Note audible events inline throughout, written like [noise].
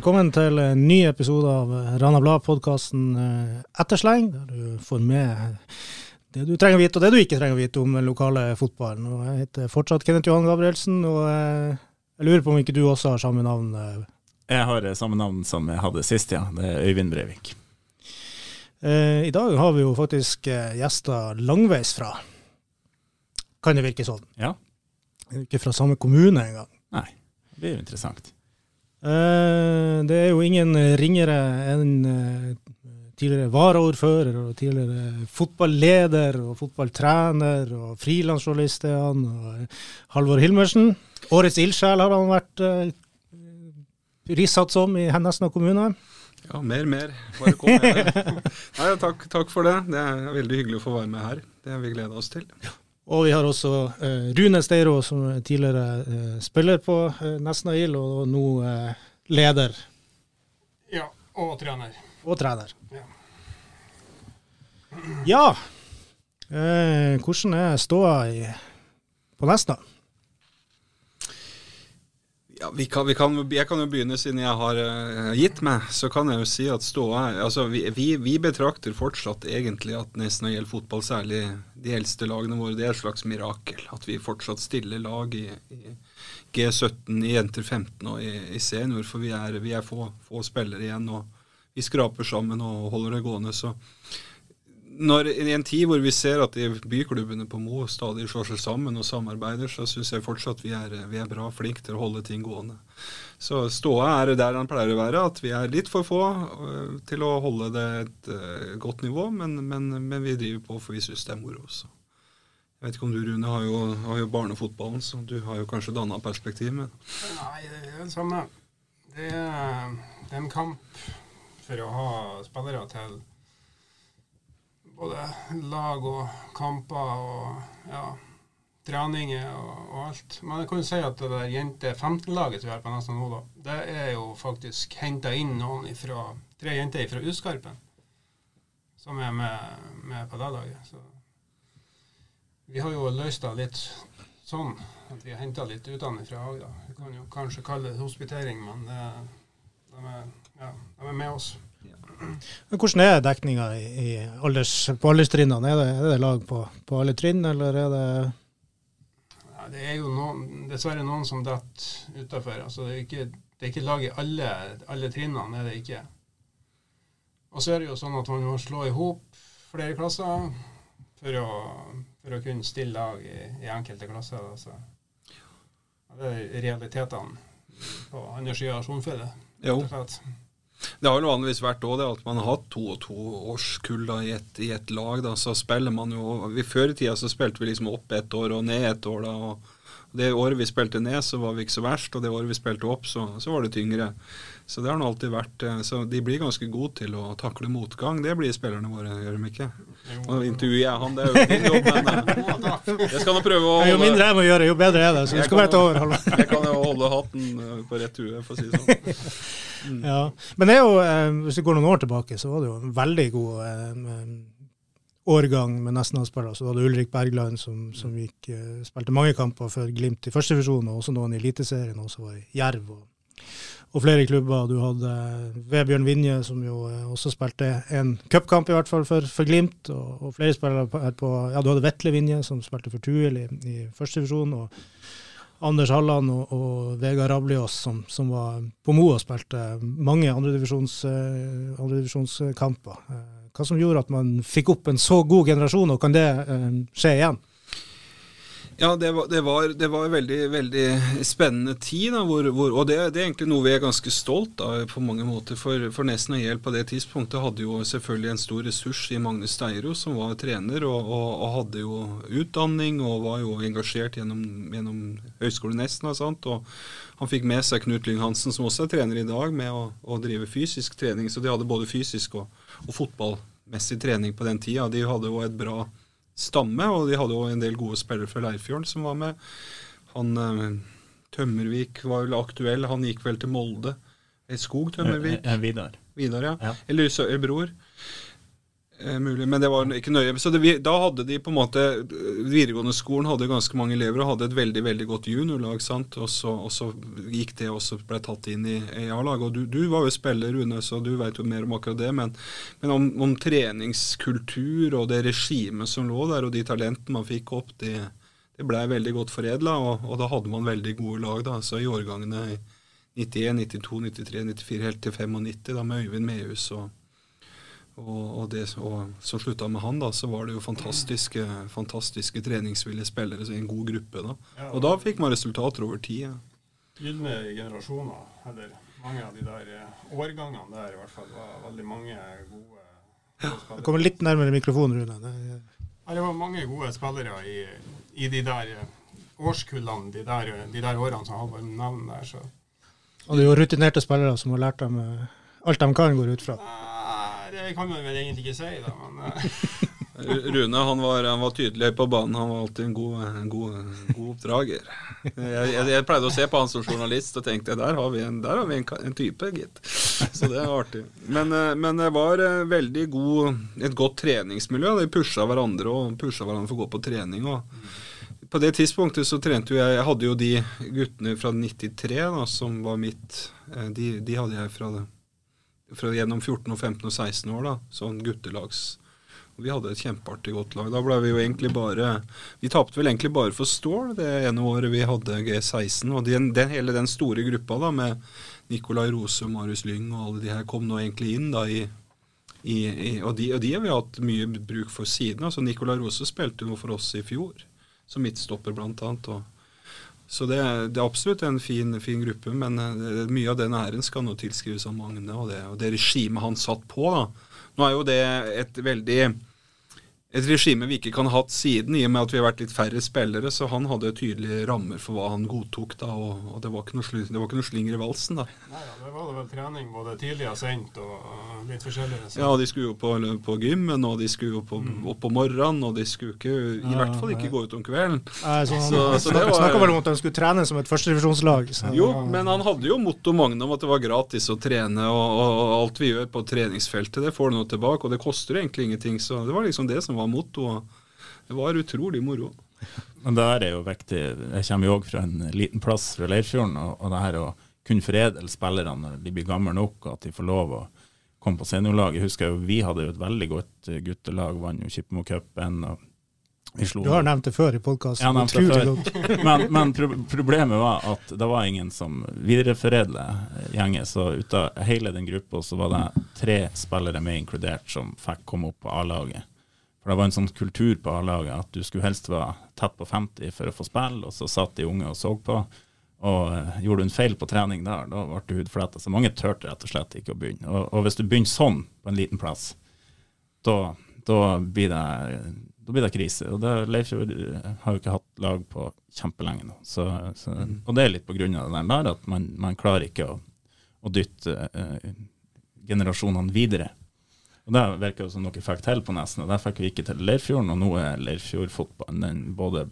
Velkommen til en ny episode av Rana Blad-podkasten Ettersleng, der du får med det du trenger å vite og det du ikke trenger å vite om den lokale fotballen. Og jeg heter fortsatt Kenneth Johan Gabrielsen, og jeg lurer på om ikke du også har samme navn? Jeg har samme navn som jeg hadde sist, ja. Det er Øyvind Breivik. I dag har vi jo faktisk gjester langveis fra, kan det virke sånn. Ja. Ikke fra samme kommune engang. Nei, det blir jo interessant. Det er jo ingen ringere enn tidligere varaordfører og tidligere fotballeder og fotballtrener og frilansjournalist er han. og Halvor Hilmersen. Årets ildsjel har han vært prissatt som i Hennesna kommune. Ja, mer, mer. Bare kom med. [laughs] Nei, takk, takk, for det. Det er veldig hyggelig å få være med her. Det har vi gleda oss til. Og vi har også uh, Rune Steiro, som tidligere uh, spiller på uh, Nesna IL, og nå leder. Ja, og trener. Og trener. Ja. ja. hvordan er ståa på Nesna? Ja, vi kan, vi kan, jeg kan jo begynne siden jeg har uh, gitt meg. Så kan jeg jo si at ståa altså vi, vi, vi, betrakter fortsatt egentlig at nesten når det gjelder fotball, særlig de eldste lagene våre, det er et slags mirakel. At vi fortsatt stiller lag i, i G17, i jenter 15 og i, i senior. For vi er, vi er få, få, spillere igjen, og vi skraper sammen og holder det gående. Så når, I en tid hvor vi ser at byklubbene på Mo stadig slår seg sammen og samarbeider, så syns jeg fortsatt vi er, vi er bra flinke til å holde ting gående. Så ståa er der den pleier å være, at vi er litt for få uh, til å holde det et uh, godt nivå, men, men, men, vi driver på for vi syns det er moro også. Jeg vet ikke om du, Rune, har jo, har jo barnefotballen, så du har jo kanskje annet perspektiv. Men. Nei, det er det samme. Det er, det er en kamp for å ha spillere til både lag og kamper og ja, treninger og, og, alt. Men jeg kan jo si at det der jente 15-laget som vi har på nesten nå, da, det er jo faktisk henta inn noen ifra, tre jenter fra Uskarpen som er med, med på det laget. Så vi har jo løst det litt sånn at vi har henta litt utenfra òg, da. Vi kan jo kanskje kalle det hospitering, men det, de, er, ja, de er med oss. Men Hvordan er dekninga alders, på alderstrinnene? Er det, er det lag på, på, alle trinn, eller er det ja, Det er jo noen, dessverre noen som detter utafor. Altså, det, er ikke, det er ikke lag i alle, alle trinnene. er det ikke. Og så er det jo sånn at man må slå i hop flere klasser for å, for å, kunne stille lag i, i enkelte klasser. Altså. Det er realitetene på andre sida av Sjonfjellet. Det har jo vanligvis vært òg det at man har hatt to og to årskull da, i, et, i et lag. da, Så spiller man jo Før i tida så spilte vi liksom opp ett år og ned ett år. da, og Det året vi spilte ned, så var vi ikke så verst. Og det året vi spilte opp, så, så var det tyngre. Så det har nå alltid vært Så de blir ganske gode til å takle motgang. Det blir spillerne våre, gjør de ikke? Nå intervjuer jeg han, det er jo din jobb, men [laughs] jeg skal nå prøve å holde Jo mindre jeg må gjøre, jo bedre er det. Så du skal være til over. Jeg kan jo holde hatten på rett hue, for å si det sånn. Mm. [laughs] Ja, Men det er jo, hvis vi går noen år tilbake, så var det jo en veldig god eh, årgang med Nesna-spillere. Så var hadde Ulrik Bergland som, som gikk, spilte mange kamper for Glimt i første divisjon, og også noen i Eliteserien, og også var i Jerv. og og flere klubber. Du hadde Vebjørn Vinje, som jo også spilte en cupkamp, i hvert fall for, for Glimt. Og, og, flere spillere her på Ja, du hadde Vetle Vinje, som spilte for Tuil i, i første divisjon. Og Anders Halland og, og Vegard Rabliås, som, som, var på Mo og spilte mange andredivisjonskamper. Andre Hva som gjorde at man fikk opp en så god generasjon, og kan det skje igjen? Ja, det var, det var, det var en veldig, veldig spennende tid. Da, hvor, hvor, og det, det, er egentlig noe vi er ganske stolt av på mange måter. For, for Nesten og på det tidspunktet hadde jo selvfølgelig en stor ressurs i Magnus Steiro, som var trener og, og, og, hadde jo utdanning og var jo engasjert gjennom, gjennom Høgskolen Nesna. Sant? Og han fikk med seg Knut Lyng Hansen, som også er trener i dag, med å, å drive fysisk trening. Så de hadde både fysisk og, og fotballmessig trening på den tida. De hadde jo et bra stamme, og de hadde jo en del gode spillere fra Leirfjorden som var med. Han eh, Tømmervik var vel aktuell, han gikk vel til Molde. Skog Tømmervik. Eh, Vidar. Vidar, ja. ja. Eller bror. Eh, mulig, men det var ikke nøye. Så det, da hadde de på en måte Videregående skolen hadde ganske mange elever og hadde et veldig veldig godt juniorlag. sant? Og så, og så gikk det og så ble tatt inn i, i A-laget. Og du, du, var jo spiller, Rune, så du vet jo mer om akkurat det. Men, men om, om, treningskultur og det regimet som lå der, og de talentene man fikk opp, det, det blei veldig godt foredla. Og, og, da hadde man veldig gode lag. da, så i årgangene 91, 92, 93, 94, helt til 95 da med Øyvind Mehus og og, og, det, og som slutta med han, da, så var det jo fantastiske, fantastiske treningsvillige spillere i en god gruppe. da. Ja, og, da fikk man resultater over tid. Ja. Gylne generasjoner, eller mange av de der eh, årgangene der i hvert fall, var veldig mange gode, spillere. Ja, Kommer litt nærmere mikrofonen, Rune. Det, ja, det var mange gode spillere i, i de der eh, årskullene, de der, de der årene som Halvor nevner der. så. Og det er jo rutinerte spillere som har lært dem eh, alt de kan, går ut fra. Ja, det kan man vel egentlig ikke si, da, men uh. Rune han var, han var, tydelig på banen. Han var alltid en god, en god, god oppdrager. Jeg, jeg, jeg, pleide å se på han som journalist og tenkte der har vi en, har vi en, en type, gitt. Så det er artig. Men, eh, men, det var eh, veldig god, et godt treningsmiljø. De pusha hverandre og pusha hverandre for å gå på trening. Og på det tidspunktet så trente jeg Jeg hadde jo de guttene fra 93 da, som var mitt De, de hadde jeg fra det fra gjennom 14, og 15 og 16 år, da, sånn guttelags. Og vi hadde et kjempeartig godt lag. Da ble vi jo egentlig bare Vi tapte vel egentlig bare for Stål det ene året vi hadde G16. Og den, den, hele den store gruppa da med Nicolai Rose, Marius Lyng og alle de her kom nå egentlig inn da i, i, i og, de, og de har vi hatt mye bruk for siden. altså Nicolai Rose spilte jo for oss i fjor, som midtstopper blant annet. og så det, det, er absolutt en fin, fin gruppe, men uh, mye av den æren skal nå tilskrives av Magne og det, og det regimet han satt på. da. Nå er jo det et veldig et regime vi ikke kan ha hatt siden, i og med at vi har vært litt færre spillere. Så han hadde tydelige rammer for hva han godtok, da, og, og det, var ikke noe, det var ikke noe slinger i valsen. da. Nei, ja, Det var det vel trening både tidlig og sent, og litt forskjellig. Så. Ja, de skulle jo på, på gymmen, og de skulle jo på, mm. opp om morgenen, og de skulle ikke, i ja, hvert fall ikke nei. gå ut om kvelden. Nei, så, så, så det var, Snakka vel om at de skulle trene som et førstedivisjonslag. Jo, men han hadde jo motto Magne om at det var gratis å trene, og, og, og, alt vi gjør på treningsfeltet, det får du nå tilbake, og det koster egentlig ingenting. Så det var liksom det som var mottoet. Det var utrolig moro. Men det her er jo viktig. Jeg kommer jo òg fra en liten plass fra Leirfjorden. Og, og det her å kunne foredle spillerne når de blir gamle nok, og at de får lov å komme på seniorlaget. Jeg husker jo Vi hadde jo et veldig godt guttelag, vant jo Kippemo Cupen. Du har nevnt det før i podkasten. [laughs] men, men pro problemet var at det var ingen som videreforedla gjengen. Så ut av hele den gruppa så var det tre spillere med inkludert som fikk komme opp på A-laget. For det var en sånn kultur på A-laget at du skulle helst være tett på 50 for å få spille, og så satt de unge og så på. Og uh, gjorde du en feil på trening der, da ble du hudfletta. Så mange turte rett og slett ikke å begynne. Og, og hvis du begynner sånn på en liten plass, da, da, blir, det, da blir det krise. Og det, Leifjord har jo ikke hatt lag på kjempelenge nå. Så, så, mm. og det er litt på grunn av det der at man, man klarer ikke å, å dytte uh, generasjonene videre. Og Det virker jo som dere fikk til på Nesna. Der fikk vi ikke til Leirfjorden, og nå er Leirfjordfotballen den både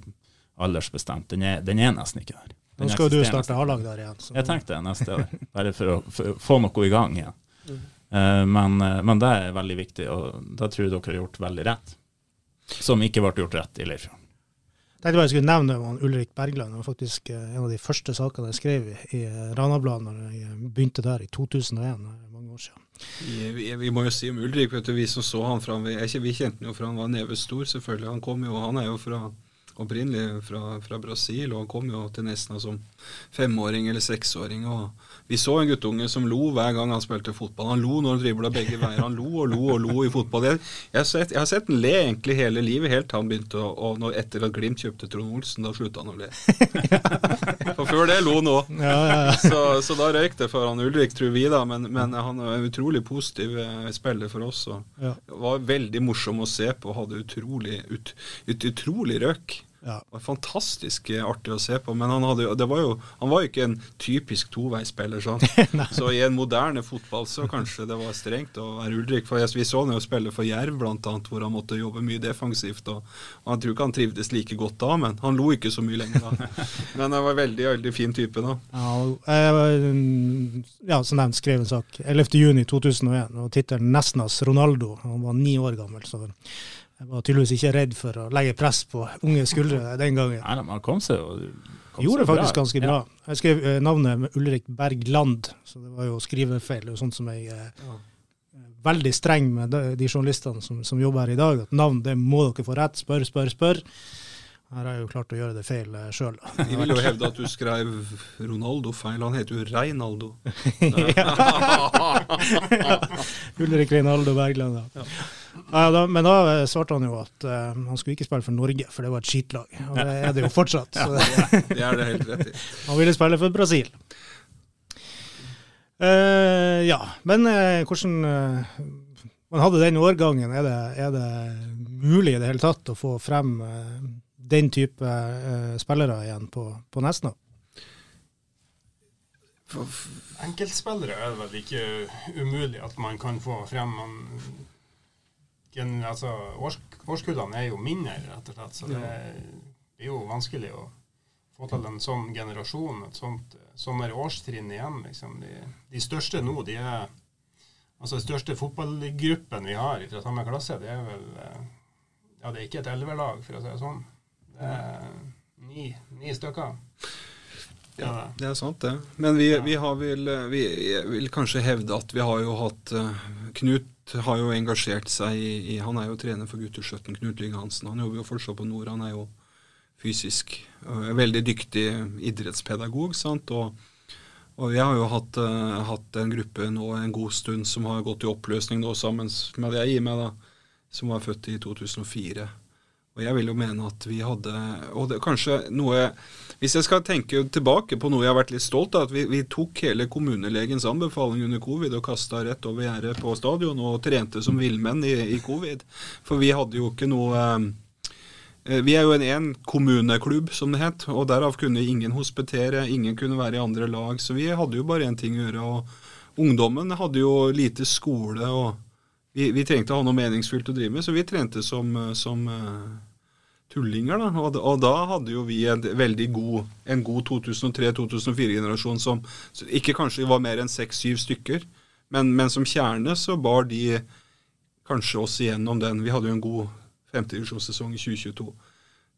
aldersbestemt. Den er, den er nesten ikke der. Den nå skal du starte A-lag der igjen. Så. Jeg tenkte det neste år, bare for å, [laughs] for å få noe i gang igjen. Mm. Uh, men, uh, men, det er veldig viktig, og det tror jeg dere har gjort veldig rett. Som ikke ble gjort rett i Leirfjorden. Tenkte jeg skulle nevne Ulrik Bergland. Det var faktisk uh, en av de første sakene jeg skrev i, i Ranabladet når jeg begynte der i 2001, mange år siden. Vi, vi, må jo si om Ulrik, vet du, vi som så han fra Vi, vi kjente han jo fra han var nevestor, selvfølgelig. Han kom jo, han er jo fra opprinnelig fra, fra, Brasil, og han kom jo til Nesna som femåring eller seksåring. og Vi så en guttunge som lo hver gang han spilte fotball. Han lo når han dribla begge veier. Han lo og lo og lo i fotball. Jeg, jeg, har, sett, jeg har sett han le egentlig hele livet, helt til han begynte å og når, Etter at Glimt kjøpte Trond Olsen, da slutta han å le. [laughs] For før det lo han òg. Ja, ja, ja. så, så, da røyk det for han Ulrik, tror vi, da. Men, men han er en utrolig positiv eh, spiller for oss. og Var veldig morsom å se på. Hadde utrolig, ut, ut, utrolig røk. Ja. Det var fantastisk eh, artig å se på, men han, hadde, var jo, han var jo ikke en typisk toveisspiller. Sånn. så [laughs] i en moderne fotball så kanskje det var strengt å være Ulrik. For Vi så han jo spille for Jerv, annet, hvor han måtte jobbe mye defensivt. Og, og Jeg tror ikke han trivdes like godt da, men han lo ikke så mye lenger da. [laughs] Men han var veldig, veldig fin type da. Ja, mm, ja, som nevnt, skrev en sak 11.6.2001, og tittelen 'Nesnas Ronaldo'. Han var ni år gammel, så jeg var tydeligvis ikke redd for å legge press på unge skuldre [laughs] den gangen. Nei, men han kom seg jo kom Gjorde det faktisk faktisk ganske bra. Ja. Jeg skrev eh, navnet med Ulrik Bergland, så det var jo skrivefeil. Det er jo sånt som jeg eh, er veldig streng med de, journalistene som, som jobber her i dag. At navn det må dere få rett. Spør, spør, spør. Her har jeg jo klart å gjøre det feil uh, sjøl. De vil jo hevde at du skrev Ronaldo feil. Han heter jo Reinaldo. [laughs] [laughs] Ulrik Reinaldo Bergland, da. ja. Ja, da, men da eh, svarte han jo at uh, han skulle ikke spille for Norge, for det var et skitlag. Og det er det jo fortsatt. Så Det er det helt rett i. [laughs] han ville spille for Brasil. Uh, ja, men uh, hvordan man hadde den årgangen, er det, er det mulig i det hele tatt å få frem den type spillere igjen på, på Nesna? Enkeltspillere er det vel ikke umulig at man kan få frem. Man, altså, års, årskullene er jo mindre, rett og slett. Så det er jo vanskelig å få til en sånn generasjon, et sånt sånn årstrinn igjen. Liksom. De, de største nå, de er Altså den største fotballgruppen vi har fra samme klasse, det er vel eh, Ja, det er ikke et elverlag, for å si det sånn. Det er ni, ni stykker. Ja, det er sant, det. Men vi, vi har vel Vi vil kanskje hevde at vi har jo hatt eh, Knut har jo engasjert seg i, Han er jo trener for gutter 17, Knut Lyng Hansen. Han jobber jo fortsatt på Nord. Han er jo fysisk øh, veldig dyktig idrettspedagog. sant, og og Vi har jo hatt, uh, hatt en gruppe nå en god stund som har gått i oppløsning nå sammen med det jeg gir meg, da, som var født i 2004. Og jeg vil jo mene at vi hadde Og det, kanskje noe Hvis jeg skal tenke tilbake på noe jeg har vært litt stolt av, at vi, vi tok hele kommunelegens anbefaling under covid og kasta rett over gjerdet på stadion og trente som villmenn i, i covid. For vi hadde jo ikke noe eh, vi er jo en én kommuneklubb, som det het, og derav kunne ingen hospitere, ingen kunne være i andre lag, så vi hadde jo bare én ting å gjøre. og Ungdommen hadde jo lite skole, og vi, vi trengte å ha noe meningsfylt å drive med, så vi trente som, som uh, tullinger. da, og, og, da hadde jo vi en veldig god, en god 2003-2004-generasjon som ikke kanskje var mer enn seks-syv stykker, men, men som kjerne så bar de kanskje oss igjennom den. Vi hadde jo en god femtedivisjonssesong i 2022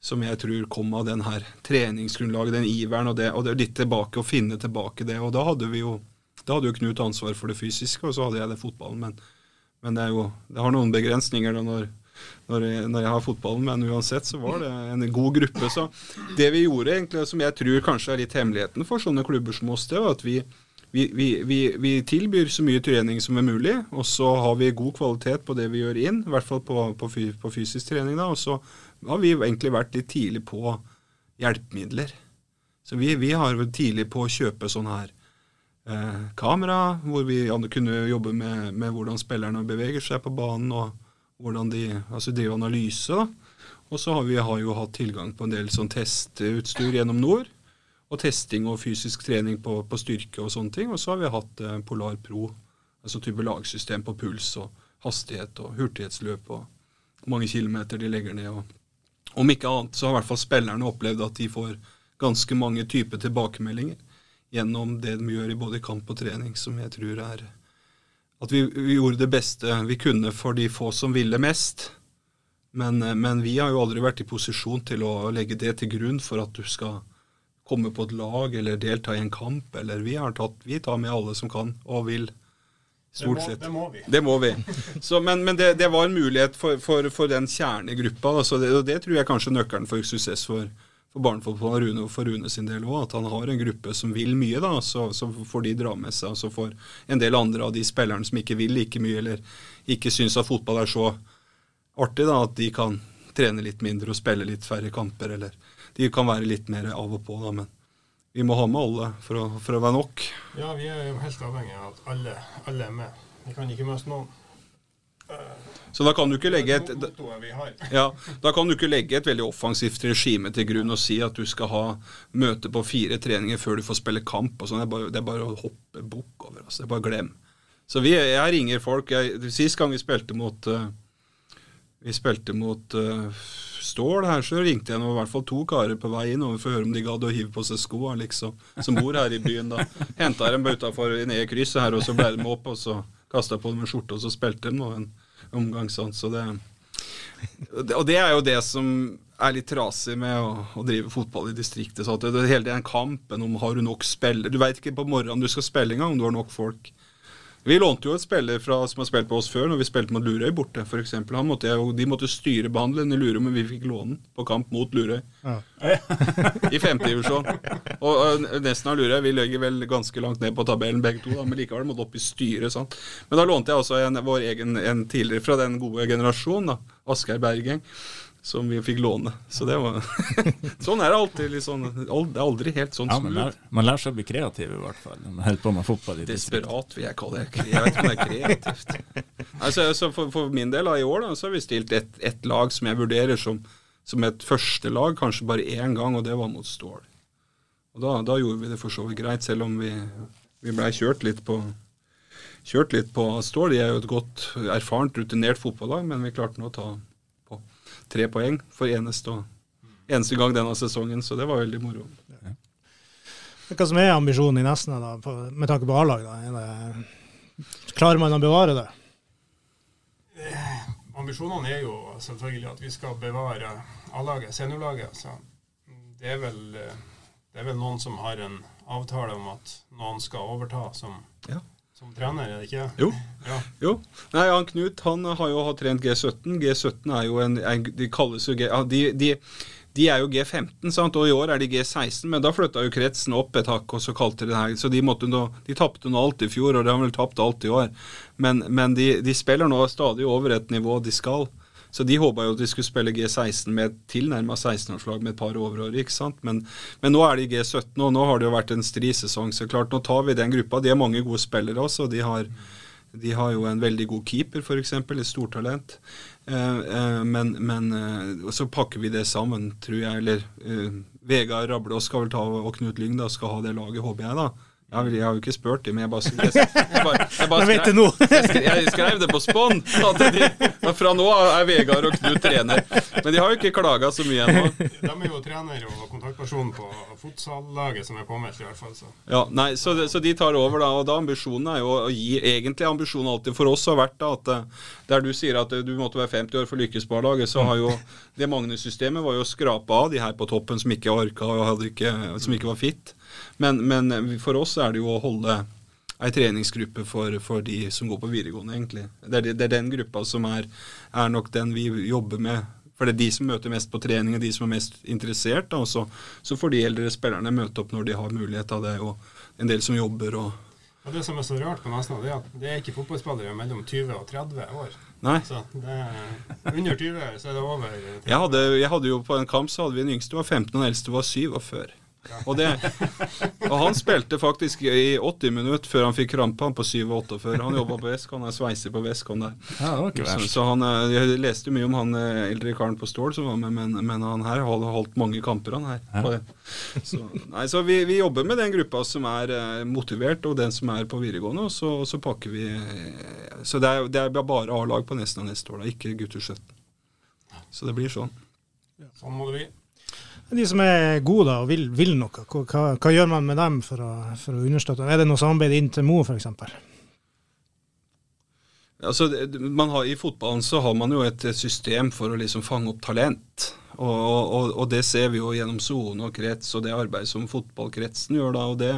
som jeg tror kom av den her treningsgrunnlaget, den iveren og det, og det er litt tilbake å finne tilbake det. Og da hadde vi jo da hadde jo Knut ansvar for det fysiske, og så hadde jeg det fotballen. Men, men det, jo, det har noen begrensninger da når, når, jeg, når jeg har fotballen, men uansett så var det en god gruppe. Så det vi gjorde, egentlig, som jeg tror kanskje er litt hemmeligheten for sånne klubber som oss, det var at vi, vi, vi, vi, vi tilbyr så mye trening som er mulig, og så har vi god kvalitet på det vi gjør inn, i hvert fall på, på, på fysisk trening. da, og så har vi egentlig vært litt tidlig på hjelpemidler. Så vi, vi har vært tidlig på å kjøpe sånn her eh, kamera, hvor vi kunne jobbe med, med hvordan spillerne beveger seg på banen, og hvordan de altså driver analyse. da. Og så har vi har jo hatt tilgang på en del sånn testutstyr gjennom Nord. Og testing og fysisk trening på, på styrke og sånne ting. Og så har vi hatt eh, Polar Pro, altså type lagsystem på puls og hastighet og hurtighetsløp og hvor mange kilometer de legger ned. og om ikke annet så har i hvert fall spillerne opplevd at de får ganske mange typer tilbakemeldinger gjennom det de gjør i både kamp og trening, som jeg tror er at vi, vi gjorde det beste vi kunne for de få som ville mest. Men, men vi har jo aldri vært i posisjon til å legge det til grunn for at du skal komme på et lag eller delta i en kamp. Eller vi har tatt, vi tar med alle som kan og vil. Stort det, må, sett. det må vi. Det må vi. Så, men men det, det var en mulighet for, for, for den kjernegruppa. Altså det, og det tror jeg kanskje er nøkkelen for suksess for, for barnefotball og Rune, for Rune sin del òg. At han har en gruppe som vil mye, da, så, så får de dra med seg. Og så får en del andre av de spillerne som ikke vil like mye, eller ikke syns at fotball er så artig, da, at de kan trene litt mindre og spille litt færre kamper. Eller de kan være litt mer av og på, da. Men vi må ha med alle for å, for å være nok. Ja, vi er jo helt avhengig av at alle, alle er med. Vi kan ikke miste noen. Eh, Så da kan et [laughs] ja, Da kan du ikke legge et veldig offensivt regime til grunn og si at du skal ha møte på fire treninger før du får spille kamp. sånn. Det, er bare- det er bare å hoppe bukk over. Altså. Det er bare glem. Så vi, jeg ringer folk. Jeg, sist gang vi spilte mot uh, vi spilte mot uh, Stål her, så ringte jeg nå i hvert fall to karer på vei inn for å høre om de gadd å hive på seg skoa, liksom. Som bor her i byen, da. Henta dem utafor ned i krysset her, og så ble de opp, og så kasta på dem en skjorte, og så spilte de nå en omgang sånn. Så det Og det er jo det som er litt trasig med å, å drive fotball i distriktet. Så at det, det hele den kampen om har du nok spillere Du veit ikke på morgenen du skal spille engang, om du har nok folk. Vi lånte jo et spiller fra, som har spilt på oss før, når vi spilte mot Lurøy borte, f.eks. De måtte styre behandleren i Lurøy, men vi fikk låne den på kamp mot Lurøy. Ja. I femtedivisjon. Og, og nesten av Lurøy vi ligger vel ganske langt ned på tabellen begge to, da, men likevel måtte opp i styret. Sant? Men da lånte jeg også en, vår egen, en tidligere fra den gode generasjonen, Asgeir Bergeng, som vi fikk låne. Så det var [laughs] Sånn er det alltid. Sånn, det er aldri helt sånn Ja, man, lærer, man lærer seg å bli kreativ, i hvert fall. Man holder på med fotball i. Desperat vil jeg kalle det. Jeg vet ikke om det er kreativt. [laughs] Altså, altså for, for min del av i år da, så har vi stilt ett et lag som jeg vurderer som, som et første lag, kanskje bare én gang, og det var mot Stål. Og da, da gjorde vi det for så vidt greit, selv om vi, vi blei kjørt litt på Kjørt litt på Stål. De er jo et godt erfarent, rutinert fotballag, men vi klarte nå å ta tre poeng for eneste, eneste gang denne sesongen, så det var veldig moro. Hva som er ambisjonen i Nesna, da, med tanke på A-lag? Er Klarer man å bevare det? Ambisjonene er jo selvfølgelig at vi skal bevare A-laget, seniorlaget. Så det er, vel, eh, det er vel noen som har en avtale om at noen skal overta som, Ja. Som trener, er det ikke? Jo. Ja. Jo. Nei, han Knut han har jo trent G17. G17 er jo en, en De kalles jo G... Ja, de, de, de er jo G15, sant? og i år er de G16, men da flytta jo kretsen opp et hakk, og så kalte de det her. Så de måtte nå De tapte nå alt i fjor, og de har vel tapt alt i år. Men, men de, de spiller nå stadig over et nivå de skal. Så de håpa jo at de skulle spille G16 med et tilnærma 16-årslag med et par overår, ikke sant. Men, men nå er de G17, og nå har det jo vært en stri sesong. Så klart, nå tar vi den gruppa. De er mange gode spillere også. og de har de har jo en veldig god keeper, f.eks. Et stortalent. Eh, eh, men men eh, så pakker vi det sammen, tror jeg. Eller eh, Vegard Rablås skal vel ta, og Knut Lyng da, skal ha det laget, håper jeg. da. Jeg har, jeg har jo ikke spurt dem, men jeg bare, jeg, jeg bare, jeg bare [laughs] skrev, [laughs] jeg skrev, jeg skrev det på spånn. de- Fra nå av er Vegard og Knut trener. Men de har jo ikke klaga så mye ennå. De er jo trener og kontaktperson på futsal-laget som er påmeldt, i hvert fall. Så. Ja, nei, så, så de tar over, da. Og da ambisjonen er jo å gi Egentlig ambisjonen alltid for oss har vært da at eh, der du sier at eh, du måtte være 50 år for å lykkes på A-laget, så har jo det Magnus-systemet var jo å skrape av de her på toppen som ikke orka og hadde ikke, som ikke var fit. Men, men eh, for oss er det jo å holde ei treningsgruppe for, for de som går på videregående, egentlig. Det er, det er den gruppa som er, er nok den vi jobber med. For det er de som møter mest på trening, og de som er mest interessert. Da, så, så får de eldre spillerne møte opp når de har mulighet av det, og en del som jobber og Og Det som er så rart på Nesna, det er at det er ikke fotballspillere mellom 20 og 30 år. Nei. Så det er, under 20 så er det over. 30. Jeg hadde, jeg hadde jo På en kamp så hadde vi en yngste var 15, og den eldste var 7 og før. Og, det, og han spilte faktisk i 80 minutter før han fikk krampe, han på 7-8 Han jobba på Vesk, han er sveiser på Vesk, der. Ja, Så, så han, eh, Jeg leste mye om han eh, eldre karen på Stål som var med, men, men han her har holdt mange kamper, han her. Ja. På det. Så, nei, så vi, vi jobber med den gruppa som er eh, motivert, og den som er på videregående, og så, og så pakker vi Så det er, det er bare A-lag på Nesna neste år, da, ikke gutter 17. Så det blir sånn. Sånn må det bli. De som er gode da, og vil, vil noe, hva, hva, gjør man med dem for å, for å understøtte? Er det noe samarbeid inn til Mo, f.eks.? Altså, har, I fotballen så har man jo et, system for å liksom fange opp talent. Og, og, og det ser vi jo gjennom sone og krets og det arbeidet som fotballkretsen gjør da. og Det,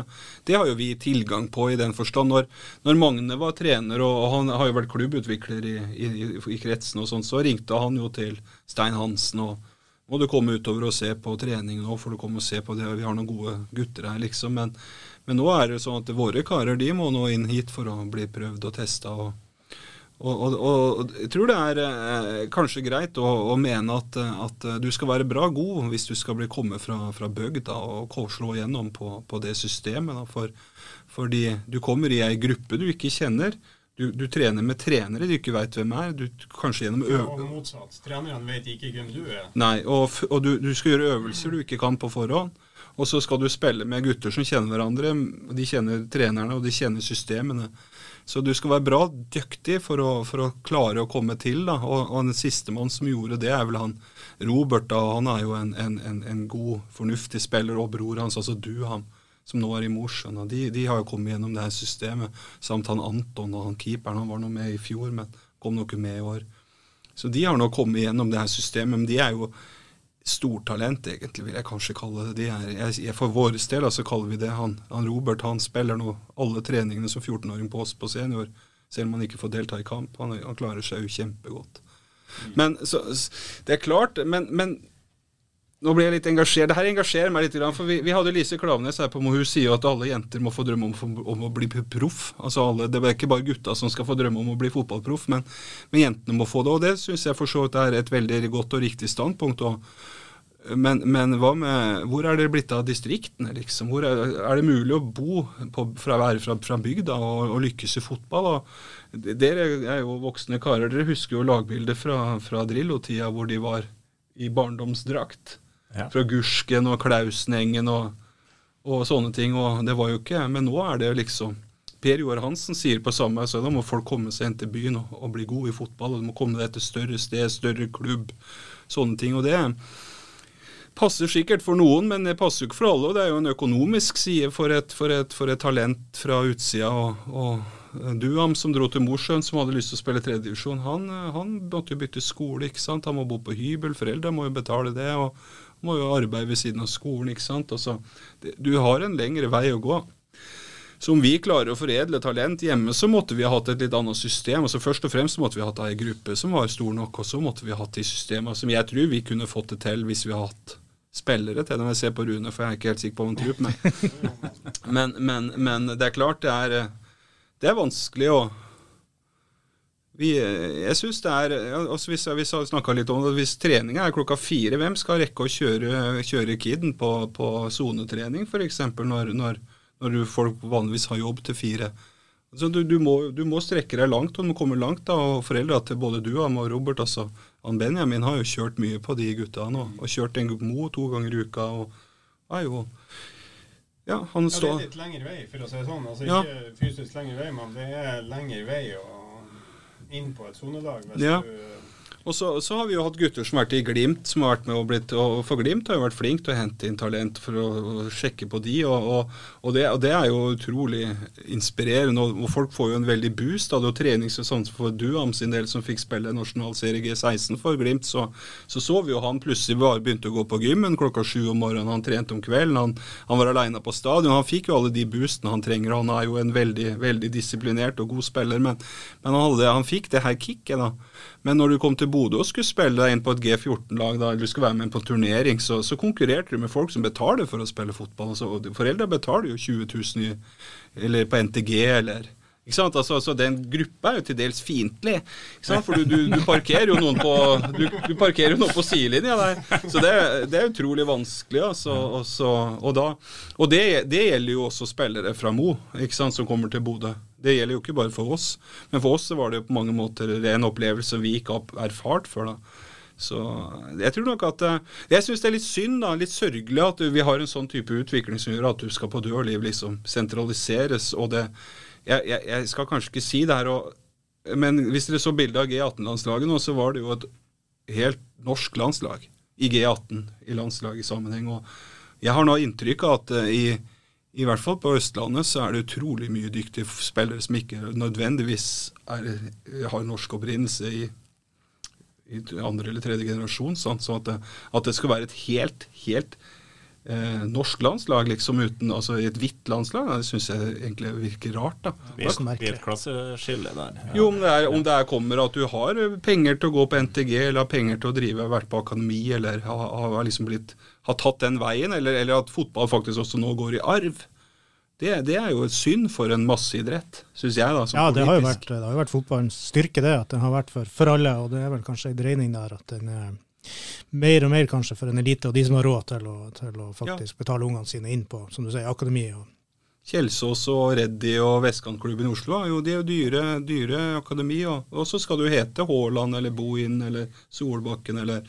det har jo vi tilgang på i den forstand. Når, når Magne var trener, og, han har jo vært klubbutvikler i, i, i kretsen, og sånn, så ringte han jo til Stein Hansen og må du komme utover og se på trening nå, for du kommer og se på det. Vi har noen gode gutter her, liksom. Men, men nå er det sånn at våre karer de må nå inn hit for å bli prøvd og testa. Og, og, og, og jeg tror det er eh, kanskje greit å, å mene at, at eh, du skal være bra god hvis du skal bli komme fra, fra bygda og slå gjennom på, på det systemet. Da, for, fordi du kommer i ei gruppe du ikke kjenner. Du, du, trener med trenere du ikke veit hvem er. Du, kanskje gjennom øvelser. Og motsatt. Treneren vet ikke hvem du er. Nei, og, og du, du, skal gjøre øvelser du ikke kan på forhånd. Og så skal du spille med gutter som kjenner hverandre. De kjenner trenerne, og de kjenner systemene. Så du skal være bra dyktig for å, for å klare å komme til. da, Og, og den sistemann som gjorde det, er vel han Robert. da, Han er jo en, en, en, en god, fornuftig spiller, og bror hans, altså du, han som nå er i Mosjøen. og de, de, har jo kommet gjennom det her systemet. Samt han Anton og han keeperen. Han var nå med i fjor, men kom nok med i år. Så de har nå kommet gjennom det her systemet. Men de er jo stortalent, egentlig, vil jeg kanskje kalle det. De er, jeg, for vår del så kaller vi det han, han Robert. Han spiller nå alle treningene som 14-åring på oss på senior, selv om han ikke får delta i kamp. Han, han klarer seg jo kjempegodt. Men så, Det er klart, men, men nå blir jeg litt engasjert. Det her engasjerer meg litt. for Vi, vi hadde Lise Klavenes her på Mo. Hun sier jo at alle jenter må få drømme om, om å bli proff. Altså alle, Det er ikke bare gutta som skal få drømme om å bli fotballproff, men, men, jentene må få det. Og det syns jeg for så vidt er et veldig godt og riktig standpunkt. Og, men, men med, hvor er det blitt av distriktene, liksom? Er, er det mulig å bo på, fra, være fra, fra bygda og, og, lykkes i fotball? Og, dere er jo voksne karer. Dere husker jo lagbildet fra, fra Drillo-tida hvor de var i barndomsdrakt. Fra Gursken og Klausenengen og, og, sånne ting. Og det var jo ikke Men nå er det liksom Per Joar Hansen sier på samme så da må folk komme seg inn til byen og, og bli gode i fotball. og De må komme deg til større sted, større klubb, sånne ting. og det passer sikkert for noen, men det passer jo ikke for alle. og Det er jo en økonomisk side for et, for et, for et talent fra utsida. Og, og Duam som dro til Mosjøen, som hadde lyst til å spille tredjedivisjon, han, han måtte jo bytte skole. ikke sant? Han må bo på hybel, foreldre må jo betale det. og må jo arbeide ved siden av skolen. ikke sant? Altså, det, du har en lengre vei å gå. Så om vi klarer å foredle talent hjemme, så måtte vi ha hatt et litt annet system. altså Først og fremst måtte vi ha hatt ei gruppe som var stor nok, og så måtte vi ha hatt de systemene som jeg tror vi kunne fått det til hvis vi hadde hatt spillere til. Når jeg ser på Rune, for jeg er ikke helt sikker på om han tror på [laughs] Men, men, men, det er klart det er, det er vanskelig å vi, jeg synes det er, altså Hvis hvis litt om det, hvis treninga er klokka fire, hvem skal rekke å kjøre, kjøre kiden på, på sonetrening f.eks. Når, når, når folk vanligvis har jobb til fire? Altså, du, du, må, du, må, strekke deg langt, og du må komme langt. da, og Foreldra til både du og Robert altså, han Benjamin har jo kjørt mye på de gutta nå. Og kjørt en Mo to ganger i uka. og er jo ja, han står ja, Det er litt lengre vei, for å si det sånn. Altså, ja. Ikke fysisk lengre vei, men det er lengre vei. og inn på et sonelag. Ja. Og så, så, har vi jo hatt gutter som har vært i Glimt, som har vært med og blitt og For Glimt har jo vært flink til å hente inn talent for å, sjekke på de, og, og, og, det, og, det, er jo utrolig inspirerende. Og, folk får jo en veldig boost Da. det. er jo sånn for Duam sin del, som fikk spille nasjonalserie G16 for Glimt, så, så så vi jo han plutselig bare begynte å gå på gymmen klokka sju om morgenen. Han trente om kvelden, han, han var aleine på stadion. Han fikk jo alle de boostene han trenger. Han er jo en veldig, veldig disiplinert og god spiller, men, men han, hadde, han fikk det her kicket, da. Men når du kom til Bodø og skulle spille deg inn på et G14-lag, eller skulle være med på en turnering, så, så, konkurrerte du med folk som betaler for å spille fotball. Altså, foreldre betaler jo 20 000 i, eller på NTG eller ikke sant? Altså, altså, Den gruppa er jo til dels fiendtlig. For du, du, du, parkerer jo noen på du, du parkerer jo noen på sidelinja der. Så det, det, er utrolig vanskelig. Altså, også, og, da, og det, det, gjelder jo også spillere fra Mo ikke sant, som kommer til Bodø. Det gjelder jo ikke bare for oss, men for oss var det jo på mange måter en opplevelse vi ikke har erfart før. da. Så jeg tror nok at eh, Jeg syns det er litt synd, da, litt sørgelig, at vi har en sånn type utvikling som gjør at du skal på død og liv liksom sentraliseres. og det jeg, jeg, jeg, skal kanskje ikke si det her, og, men hvis dere så bildet av G18-landslaget nå, så var det jo et helt norsk landslag i G18 i landslagssammenheng. og Jeg har nå inntrykk av at uh, i i hvert fall på Østlandet så er det utrolig mye dyktige spillere som ikke nødvendigvis er, har norsk opprinnelse i, i, andre eller tredje generasjon. Sånn, så at det, at det, skal være et helt, helt eh, norsk landslag, liksom uten altså et hvitt landslag, det syns jeg egentlig virker rart. da. Det er et klasseskille der. Ja. Jo, om det, er, om det er kommer at du har penger til å gå på NTG, eller har penger til å drive, vært på akademi, eller har, har liksom blitt har tatt den veien, eller, eller, at fotball faktisk også nå går i arv. Det, det er jo et synd for en masseidrett, syns jeg. da, Ja, det har, vært, det har jo vært fotballens styrke, det. At den har vært for, for alle. Og det er vel kanskje en dreining der at den er mer og mer kanskje for en elite og de som har råd til å, til å faktisk ja. betale ungene sine inn på som du sier, akademi og Kjelsås og Reddy og Vestkantklubben i Oslo jo, de er jo dyre, dyre akademi. Og, og, så skal du hete Haaland eller Bohin eller Solbakken eller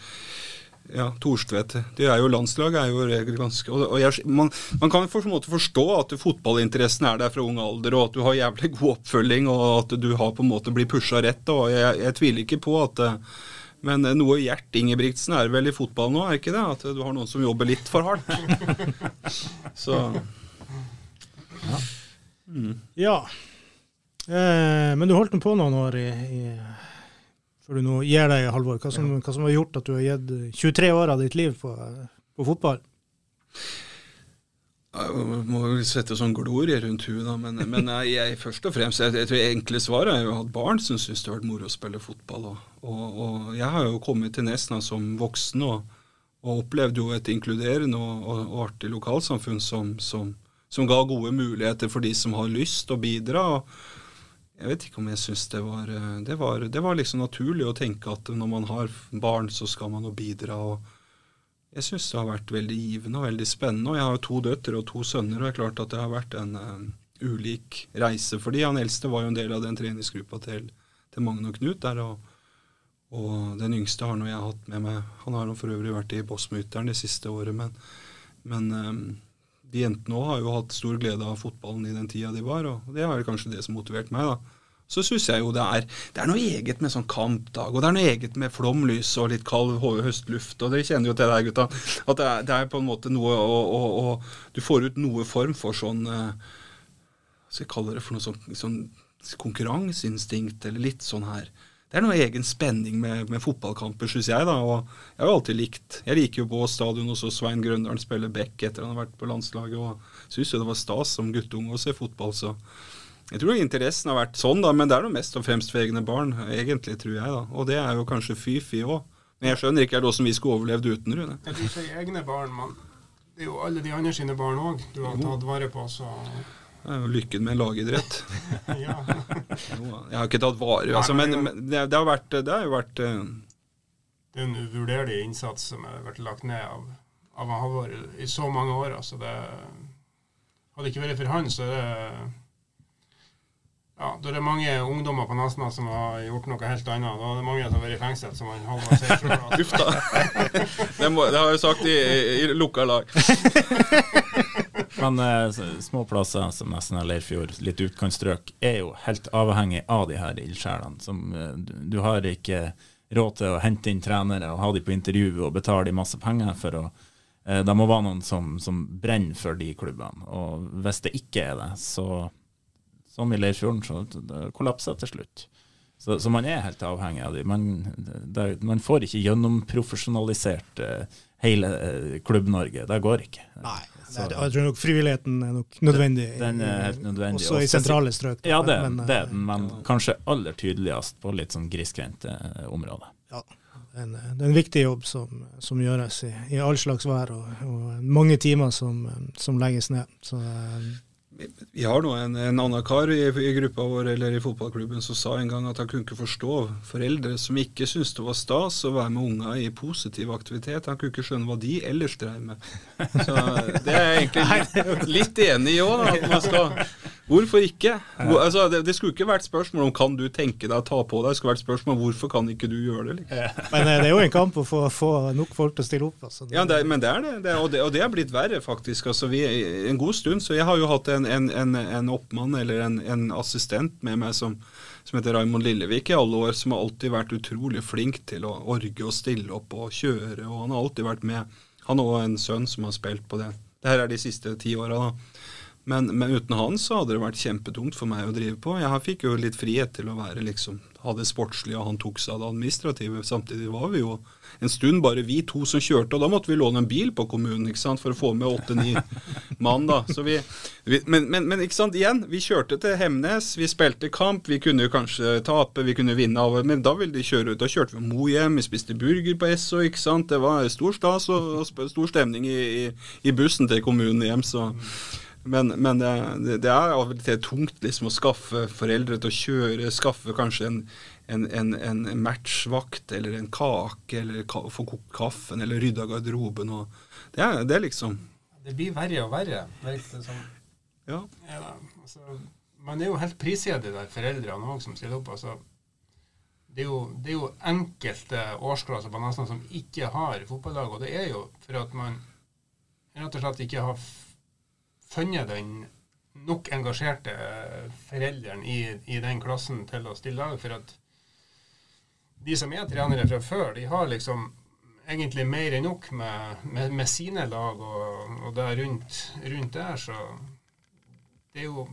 ja, Torstvedt. Det er jo landslag er jo regel ganske og, og jeg, man, man, kan på en måte forstå at fotballinteressen er der fra ung alder, og at du har jævlig god oppfølging, og at du har på en måte blitt pusha rett. og jeg, jeg, tviler ikke på at men noe Gjert Ingebrigtsen er vel i fotball nå, er ikke det? At du har noen som jobber litt for hardt. [laughs] Så Ja. Mm. ja. Eh, men du holdt på noen år i, i før du nå gir deg, Halvor. Hva som, hva som har gjort at du har gitt 23 år av ditt liv på, på fotball? Jeg må sette sånn glorie rundt huet, da. Men, men jeg, jeg, først og fremst jeg, jeg tror enkle svaret er jo at barn som syns det har vært moro å spille fotball. Og, og, og, jeg har jo kommet til Nesna som voksen og, og opplevd jo et inkluderende og, artig lokalsamfunn som, som, som, ga gode muligheter for de som har lyst å bidra. og jeg vet ikke om jeg syns det var det, var det var liksom naturlig å tenke at når man har barn, så skal man jo bidra. og Jeg syns det har vært veldig givende og veldig spennende. og Jeg har jo to døtre og to sønner, og det er klart at det har vært en uh, ulik reise for de. Han eldste var jo en del av den treningsgruppa til, til Magne og Knut der. og og den yngste har nå jeg hatt med meg Han har for øvrig vært i Bossmutteren det siste året, men, men um, de jentene òg har jo hatt stor glede av fotballen i den tida de var, og det er kanskje det som motiverte meg. da. Så syns jeg jo det er, det er noe eget med sånn kampdag, og det er noe eget med flomlys og litt kald høstluft, og dere kjenner jo til det gutta. At det er, det er, på en måte noe og, å, å, du får ut noe form for sånn Hva skal jeg kalle det for noe sånn, sånn konkurranseinstinkt, eller litt sånn her det er noe egen spenning med, med fotballkamper, syns jeg. da, og Jeg har jo alltid likt Jeg liker jo på stadion også Svein Grøndalen spiller back etter han har vært på landslaget. og Syns jo det var stas som guttunge å se fotball. så Jeg tror interessen har vært sånn, da, men det er noe mest og fremst for egne barn. Egentlig, tror jeg. da, Og det er jo kanskje fy-fy òg. Men jeg skjønner ikke hvordan vi skulle overlevd uten Rune. Jeg tror ikke egne barn, men det er jo alle de andre sine barn òg du har tatt vare på. så... Det er jo lykken med en lagidrett. [laughs] ja. [laughs] jeg har ikke tatt vare, altså, men, men det, det, har vært, det har jo vært uh... Det er en uvurderlig innsats som har vært lagt ned av, av Halvor i så mange år. Altså det, hadde ikke vært for han, så er det ja, Da er det mange ungdommer på Nesna som har gjort noe helt annet. Da er det mange som har vært i fengsel, som han Halvor sier sjøl. [laughs] Uff da. det, må, det, har jeg sagt i, i, i lukka lag. [laughs] Men eh, små plasser som Nesna, Leirfjord, litt utkantstrøk, er jo helt avhengig av de her ildsjelene. Eh, du, du, har ikke råd til å hente inn trenere og ha de på intervju og betale de masse penger for å eh, Det må være noen som, som, brenner for de klubbene. Og hvis det ikke er det, så som i Leirfjorden, så det kollapser til slutt. Så, så, man er helt avhengig av dem. Man, det, man får ikke gjennomprofesjonalisert uh, hele uh, Klubb-Norge. Det går ikke. Nei, så, jeg tror nok frivilligheten er nok nødvendig. Den er helt nødvendig. Også, også i sentrale strøk. Ja, det, men, det er den, men ja. kanskje aller tydeligst på litt sånn grisgrendte eh, områder. Ja, det er, en, det viktig jobb som, som gjøres i, i all slags vær, og, og mange timer som, som legges ned. Så vi har nå en, en annen kar i, i, gruppa vår eller i fotballklubben som sa en gang at han kunne ikke forstå foreldre som ikke syntes det var stas å være med unger i positiv aktivitet. Han kunne ikke skjønne hva de ellers dreiv med. Så det er jeg egentlig litt, litt enig i òg. Hvorfor ikke? Hvor, altså, det, det, skulle ikke vært spørsmål om kan du tenke deg å ta på deg, det skulle vært spørsmål om hvorfor kan ikke du gjøre det. Liksom. Men eh, det er jo en kamp å få, få nok folk til å stille opp. Altså. Ja, det, men det er det, det og, og, det, er blitt verre, faktisk. Altså, vi, en god stund, så jeg har jo hatt en, en, en, en oppmann eller en, assistent med meg som, som heter Raymond Lillevik i alle år, som har alltid vært utrolig flink til å orge og stille opp og kjøre, og han har alltid vært med. Han har òg en sønn som har spilt på det. Det her er de siste ti åra, da. Men, men, uten han så hadde det vært kjempetungt for meg å drive på. Jeg fikk jo litt frihet til å være liksom, ha det sportslige, og han tok seg av det administrative. Samtidig var vi jo en stund bare vi to som kjørte, og da måtte vi låne en bil på kommunen ikke sant, for å få med åtte-ni [laughs] mann. da. Vi, vi, men, men, men, ikke sant, igjen, vi kjørte til Hemnes, vi spilte kamp. Vi kunne kanskje tape, vi kunne vinne, av, men da ville de kjøre ut. Da kjørte vi Mo hjem, vi spiste burger på Esso. ikke sant, Det var stor stas og, og stor stemning i, i, i bussen til kommunen hjem. så men, men det, det, er av og til tungt liksom, å skaffe foreldre til å kjøre, skaffe kanskje en, en, en, en matchvakt eller en kake, eller ka, få kokt kaffen, eller rydda garderoben. Det, er, det liksom Det blir verre og verre, virker det som. Ja. Ja, altså, man er jo helt prisgitt de foreldrene òg som stiller opp. altså det er, jo, det er jo enkelte årsklasser på nesten som ikke har fotballag, og det er jo for at man rett og slett ikke har funnet den nok engasjerte forelderen i, i den klassen til å stille lag. For at de som er trenere fra før, de har liksom egentlig mer enn nok med, med, med sine lag, og, og det er rundt, rundt der, så det er jo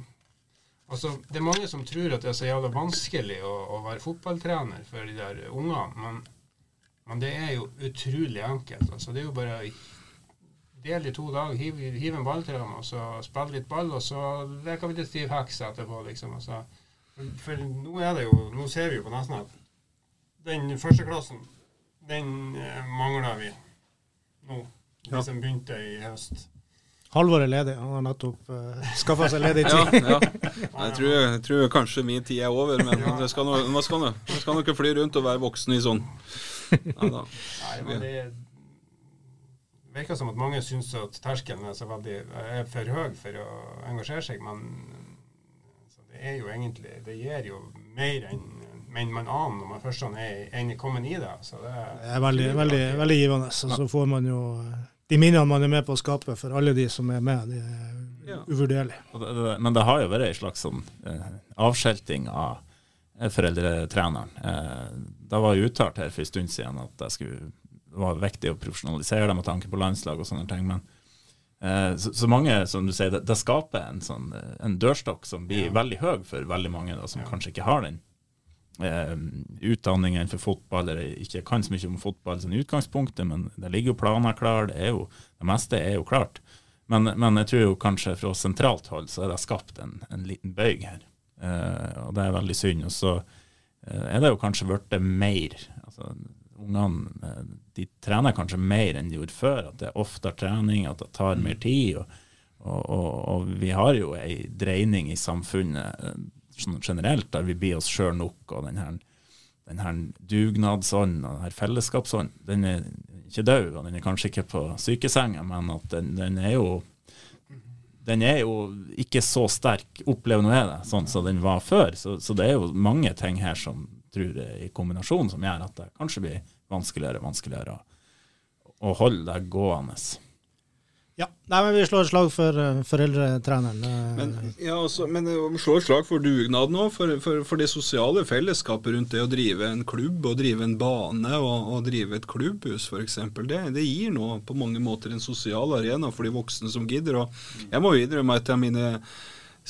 Altså, det er mange som tror at det er så jævla vanskelig å, å være fotballtrener for de der ungene, men, men det er jo utrolig enkelt. Altså, det er jo bare del i to dager, hive hiv en ball til dem, og så spille litt ball, og så leker vi til stiv heks etterpå, liksom. Altså, for, for nå er det jo Nå ser vi jo på nesten at den første klassen, den eh, mangler vi nå. De Ja. som begynte i høst. Halvor er ledig. Han har nettopp uh, skaffa seg ledig [laughs] tid. ja. [laughs] Jeg tror, jeg tror kanskje min tid er over, men det skal nå man skal nå- ikke fly rundt og være voksen i sånn. [laughs] Nei, men det virker som at mange syns at terskelen er, så veldig, er for høy for å engasjere seg, men så det er jo egentlig Det gir jo mer enn men man aner når man først sånn er, er kommet i det. Så det, Det er veldig, veldig, veldig givende. Og så får man jo de minnene man er med på å skape for alle de som er med, de er Ja. uvurderlige. Men det har jo vært en slags sånn eh, avskjelting av foreldretreneren. Eh, det var jo uttalt her for en stund siden at det skulle, det var viktig å profesjonalisere det med tanke på landslag og sånne ting. men eh, så, så mange, som du sier, det, det skaper en, sånn, eh, en dørstokk som blir veldig høy for veldig mange da, som Ja. kanskje ikke har den eh, utdanningen for fotball, eller ikke kan så mye om fotball som utgangspunktet, men det ligger jo planer klare, det, det meste er jo klart. Men, men jeg tror jo kanskje fra sentralt hold så er det skapt en, en liten bøyg her, eh, og det er veldig synd. Og så eh, er det jo kanskje blitt mer altså Ungene eh, de trener kanskje mer enn de gjorde før, at det er oftere trening, at det tar mer tid. og og, og, og vi har jo ei dreining i samfunnet eh, sånn generelt der vi blir oss sjøl nok, og den her, den her dugnadsånden og den her fellesskapsånden, den er ikke død, og den er kanskje ikke på sykesenga, men at den, den er jo den er jo ikke så sterk, opplever nå jeg det, sånn som den var før. Så, så det er jo mange ting her som tror jeg i kombinasjon som gjør at det kanskje blir vanskeligere og vanskeligere å, å holde deg gående. Ja. Nei, men vi slår et slag for eh, foreldretreneren. eh, Men, ja, altså, men eh, vi slår et slag for dugnad nå, for, for, for det sosiale fellesskapet rundt det å drive en klubb og drive en bane og, og drive et klubbhus f.eks. Det, det gir nå på mange måter en sosial arena for de voksne som gidder. Og jeg må jo innrømme at jeg mine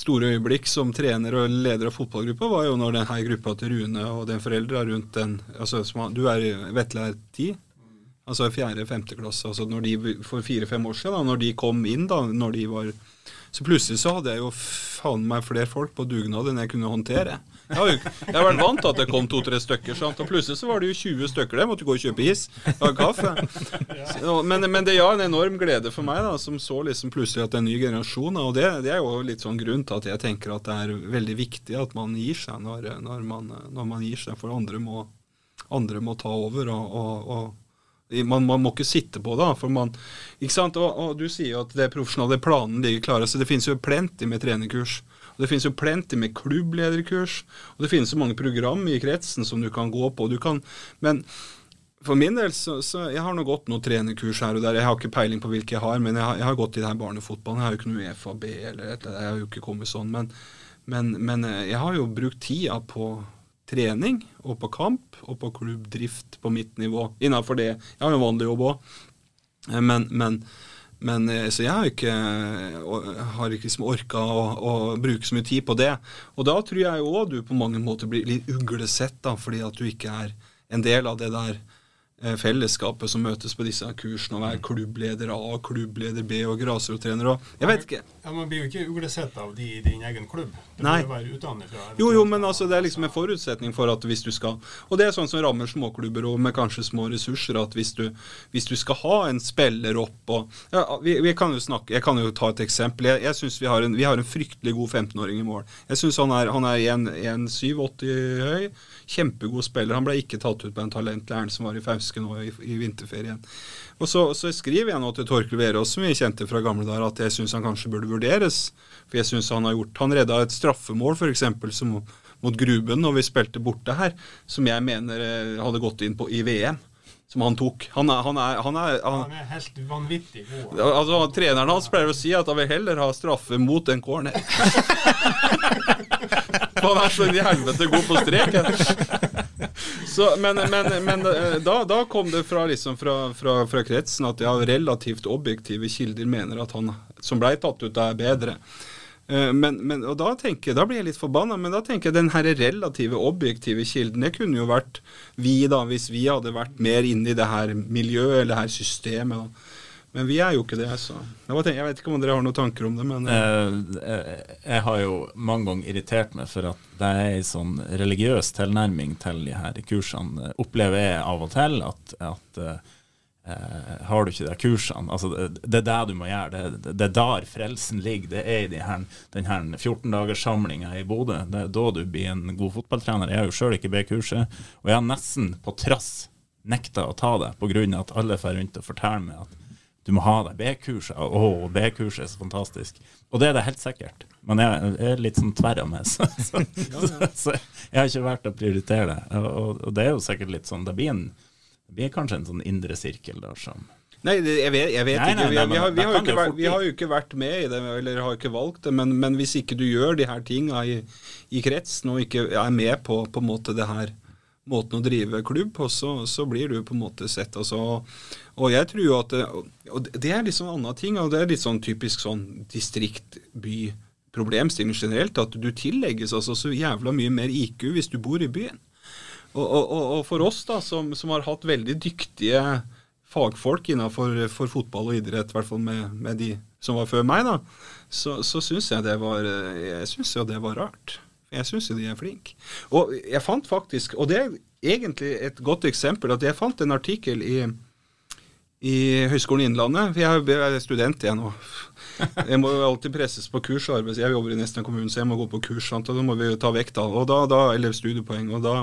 store øyeblikk som trener og leder av fotballgruppa var jo når denne gruppa til Rune og den foreldra rundt den altså, Du er Vetle er ti? Altså fjerde-femte klasse. Altså når de, for fire-fem år siden, da når de kom inn, da, når de var Så plutselig så hadde jeg jo faen meg flere folk på dugnad enn jeg kunne håndtere. Jeg har, vært vant til at det kom to-tre stykker, sant? og plutselig så var det jo 20 stykker der. Måtte gå og kjøpe is og kaffe. Så, men, men det er ja, en enorm glede for meg, da, som så liksom plutselig at det er en ny generasjon. Og det, det er jo litt sånn grunn til at jeg tenker at det er veldig viktig at man gir seg når, når, man, når man gir seg, for andre må, andre må ta over. og, og, og man, man må ikke sitte på det. for man, ikke sant? Og, og Du sier jo at det profesjonale planen ligger klare. Så Det finnes jo plenty med trenerkurs. Og Det finnes jo plenty med klubblederkurs. Og det finnes så mange program i kretsen som du kan gå på. Du kan, men for min del så, så Jeg har nå gått noen trenerkurs her og der. Jeg har ikke peiling på hvilke jeg har, men jeg har, jeg har gått i det her barnefotballen. Jeg har jo ikke noe FAB eller et, Jeg har jo ikke kommet sånn. Men, men, men eh, jeg har jo brukt tida på trening og på kamp og på klubbdrift på mitt nivå. Innafor det. Jeg har jo vanlig jobb òg. Men, men, men eh, så jeg har ikke, og- har ikke liksom orka å, å bruke så mye tid på det. Og da tror jeg òg du på mange måter blir litt uglesett, da, fordi at du ikke er en del av det der eh, fellesskapet som møtes på disse kursene, og være klubbleder A, klubbleder B og grasrottrener og Jeg vet ikke. Ja, Man blir jo ikke uglesett av de i din egen klubb. Du Nei. må jo være fra Jo, jo, men altså, det er liksom en forutsetning for at hvis du skal Og det er sånn som rammer småklubber og med kanskje små ressurser, at hvis du, hvis du skal ha en spiller opp og ja, vi, vi kan jo snakke, Jeg kan jo ta et eksempel. Jeg, jeg synes vi har, en, vi har en fryktelig god 15-åring i mål. Jeg syns han er, han er 1,87 høy. Kjempegod spiller. Han ble ikke tatt ut på en talentlæren som var i Fauske ganske nå i, i vinterferien. Og så, så, skriver jeg nå til Torkel Verås, som vi kjente fra gamle dager, at jeg syns han kanskje burde vurderes. For jeg syns han har gjort Han redda et straffemål, f.eks., mot Gruben når vi spilte borte her, som jeg mener eh, hadde gått inn på i VM som han tok. Han er, han er, han er, han, er helt vanvittig god. Altså, treneren hans pleier å si at han vil heller ha straffe mot en corner. [laughs] han er så i helvete god på streken. Så, men, men, men eh, da, da, kom det fra, liksom, fra, fra, fra kretsen at ja, relativt objektive kilder mener at han som blei tatt ut, er bedre. Eh, men, men, og da, tenker, da blir jeg litt forbanna, men da tenker jeg den her relative, objektive kilden, det kunne jo vært vi, da, hvis vi hadde vært mer inne i det her miljøet eller det her systemet. da. Men vi er jo ikke det, så Jeg vet ikke om dere har noen tanker om det, men eh, Jeg har jo mange ganger irritert meg for at det er en sånn religiøs tilnærming til de her kursene. Opplever jeg av og til at, at Eh, har du ikke de kursene altså, det, det, er det du må gjøre. Det, det er der frelsen ligger. Det er i de her, den her 14-dagerssamlinga i Bodø. Det er da du blir en god fotballtrener. Jeg har jo sjøl ikke B-kurset, og jeg har nesten på trass nekta å ta det pga. at alle får rundt og forteller meg at du må ha det B-kurset. Å, B-kurset er så fantastisk. Og det er det helt sikkert. Men jeg, er litt sånn tverra [laughs] med, så, så, så, så, jeg har ikke vært å prioritere det. Og, og det er jo sikkert litt sånn Det blir en det blir kanskje en sånn indre sirkel der som Nei, jeg vet, jeg vet nei, ikke. Nei, nei, vi, har, vi, har vært, vi, har, jo ikke vært med i det, eller har ikke valgt det. Men, men hvis ikke du gjør de her tinga i, i, kretsen, og ikke er med på, på en måte det her måten å drive klubb på, så, så blir du på en måte sett. Altså, og jeg tror jo at og det er liksom en annen ting, og det er litt sånn typisk sånn distrikt-by-problemstilling generelt, at du tillegges altså så jævla mye mer IQ hvis du bor i byen. Og, og, og, for oss da, som, som, har hatt veldig dyktige fagfolk innenfor fotball og idrett, i hvert fall med, med, de som var før meg, da, så, så syns jeg det var jeg synes jo det var rart. Jeg syns jo de er flinke. Og jeg fant faktisk, og det er egentlig et godt eksempel, at jeg fant en artikkel i, i Høgskolen Innlandet. Jeg er student igjen nå. Jeg må jo alltid presses på kurs og. Jeg jobber i Nesna kommune, så jeg må gå på kurs. Sant? og Da må vi ta vekk da, og da, da, eller studiepoeng. og da,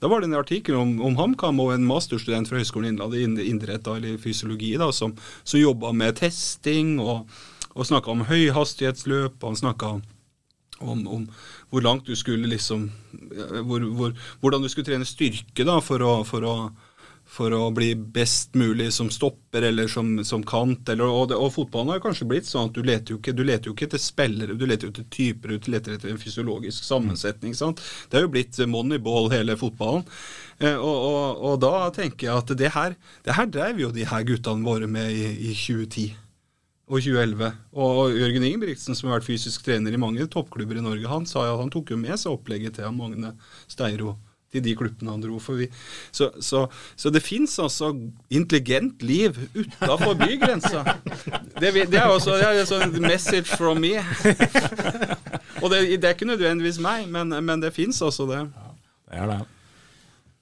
da var det en artikkel om, om HamKam og en masterstudent fra Høgskolen Innlandet idrett eller fysiologi da, som, som jobba med testing og, og snakka om høyhastighetsløp. og Han snakka om, om, hvor langt du skulle liksom hvor, hvor, Hvordan du skulle trene styrke da, for å, for å for å bli best mulig som stopper eller som, som kant. Eller, og, det, og, fotballen har kanskje blitt sånn at du leter jo ikke, leter jo ikke etter spillere, du leter jo etter typer, du leter etter en fysiologisk sammensetning. Sant? Det er jo blitt moneyball, hele fotballen. Eh, og, og, og, da tenker jeg at det her, det her drev jo de her guttene våre med i, i 2010 og 2011. Og Jørgen Ingebrigtsen, som har vært fysisk trener i mange toppklubber i Norge, han sa jo at han tok jo med seg opplegget til Magne Steiro til de klubbene han dro. For vi, så, så, så, det fins altså intelligent liv utafor bygrensa. Det, det, er også en sånn message from me. [laughs] Og det, det, er ikke nødvendigvis meg, men, men det fins altså det. Ja, det er det.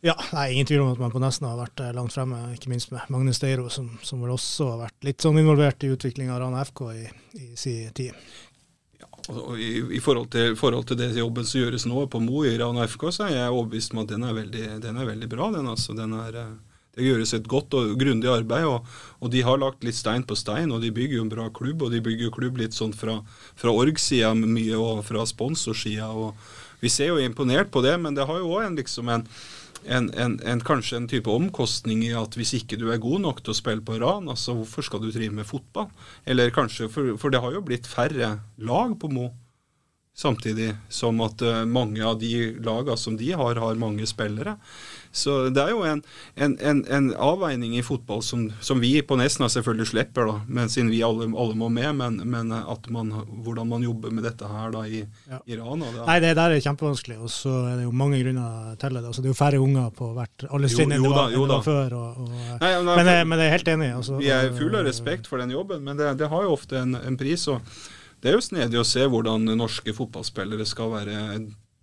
Ja, nei, ingen tvil om at man på Nesna har vært eh, langt fremme, ikke minst med Magnus Deiro, som, som vel også har vært litt sånn involvert i utviklinga av Rana FK i, i sin tid. Altså, I, i forhold, til, forhold, til, det jobben som gjøres nå på Mo i Rana FK, så er jeg overbevist om at den er veldig, den er veldig bra. Den, altså. den er, eh, det gjøres et godt og grundig arbeid, og, og, de har lagt litt stein på stein. og De bygger jo en bra klubb, og de bygger jo klubb litt sånn fra, fra org-sida mye, og fra sponsorsida. Vi ser jo imponert på det, men det har jo òg en, liksom en en, en, en, kanskje en type omkostning i at hvis ikke du er god nok til å spille på ran, altså hvorfor skal du drive med fotball? Eller kanskje, For, for det har jo blitt færre lag på Mo. Samtidig som at uh, mange av de lagene som de har, har mange spillere. Så det er jo en, en, en, en avveining i fotball som, som, vi på Nesna selvfølgelig slipper, da, men siden vi alle, alle må med. Men, men man, hvordan man jobber med dette her da i, ja. i Rana det Nei, det der er kjempevanskelig, og så er det jo mange grunner til det. Altså, det er jo færre unger på hvert alle trinn enn det var, det var før. Og, og, nei, nei, men, men, jeg er helt enig. Altså, vi er fulle av respekt for den jobben, men det, det har jo ofte en, en pris. og det er jo snedig å se hvordan norske fotballspillere skal være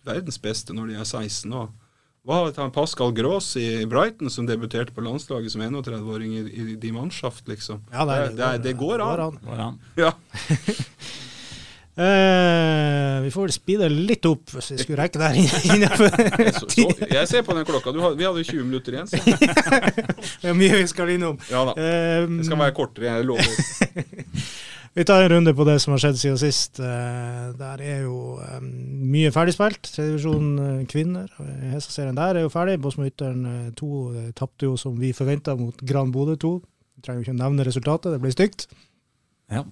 verdens beste når de er 16. og hva har Pascal Gross i Brighton, som debuterte på landslaget som 31-åring i, i de mannschaft, liksom? Ja, det, det, det, det, går an. Går an. Ja. [laughs] Eh, vi får vel speede litt opp hvis vi skulle rekke der innenfor [laughs] jeg ser på den klokka. Du, vi hadde 20 minutter igjen. Så. [laughs] Det er mye vi skal innom. Ja da. Eh, Det skal være kortere, jeg lover. Vi tar en runde på det som har skjedd siden sist. Eh, Der er jo eh, mye ferdigspilt. Tredjedivisjon eh, kvinner. Hesa-serien der er jo ferdig. Bosmo-Ytteren 2 tapte jo som vi forventa mot Gran Bodø 2. Trenger jo ikke å nevne resultatet, det ble stygt. Ja.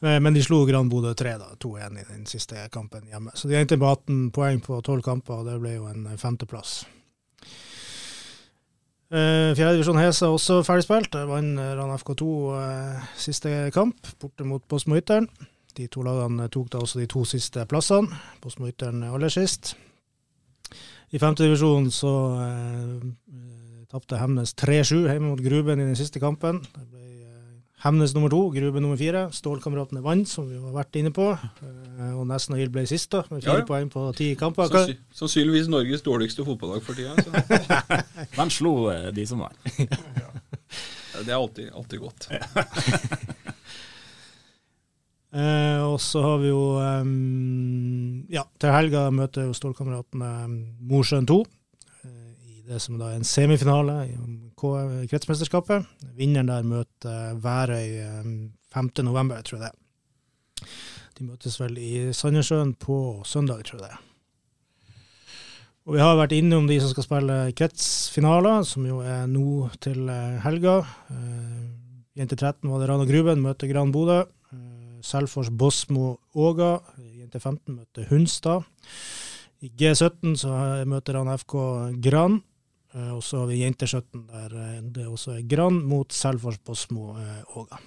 Men de slo Gran Bodø 3 da, 2-1 i den siste kampen hjemme. Så de endte på 18 poeng på 12 kamper, og det ble jo en femteplass. Uh, Fjerdedivisjon er også ferdigspilt. Vant eh, Rana FK2 eh, siste kamp, borte mot Bosmo-Ytteren. De to lagene tok da også de to siste plassene. Bosmo-Ytteren aller sist. I femtedivisjon så uh, tapte Hemnes 3-7 hjemme mot Gruben i den siste kampen. Det ble eh, Hemnes nummer to, Grube nummer fire. Stålkameratene vant, som vi har vært inne på. Eh, og Nesna Hild ble sist, da, med fire Ja, ja. poeng på ti kamper. Sannsy sannsynligvis Norges dårligste fotballag for tida. Så. [laughs] Men slo eh, de som var. Det er alltid, alltid godt. [laughs] Eh, og så har vi jo um, Ja, til helga møter jo Stålkameratene Mosjøen 2 eh, i det som da er en semifinale i kretsmesterskapet. Vinneren der møter Værøy um, 5. november, tror jeg det. De møtes vel i Sandnessjøen på søndag, tror jeg det. Og vi har vært innom de som skal spille kretsfinaler, som jo er nå til eh, helga. Eh, Jente 13 var det Rana Gruben, møter Gran Bodø. Eh, Selfors Bosmo Åga. Jente 15 møter Hunstad. I G17 så møter han FK Gran. Eh, Og så har vi Jente 17, der eh, det også er Gran mot Selfors på små Åga.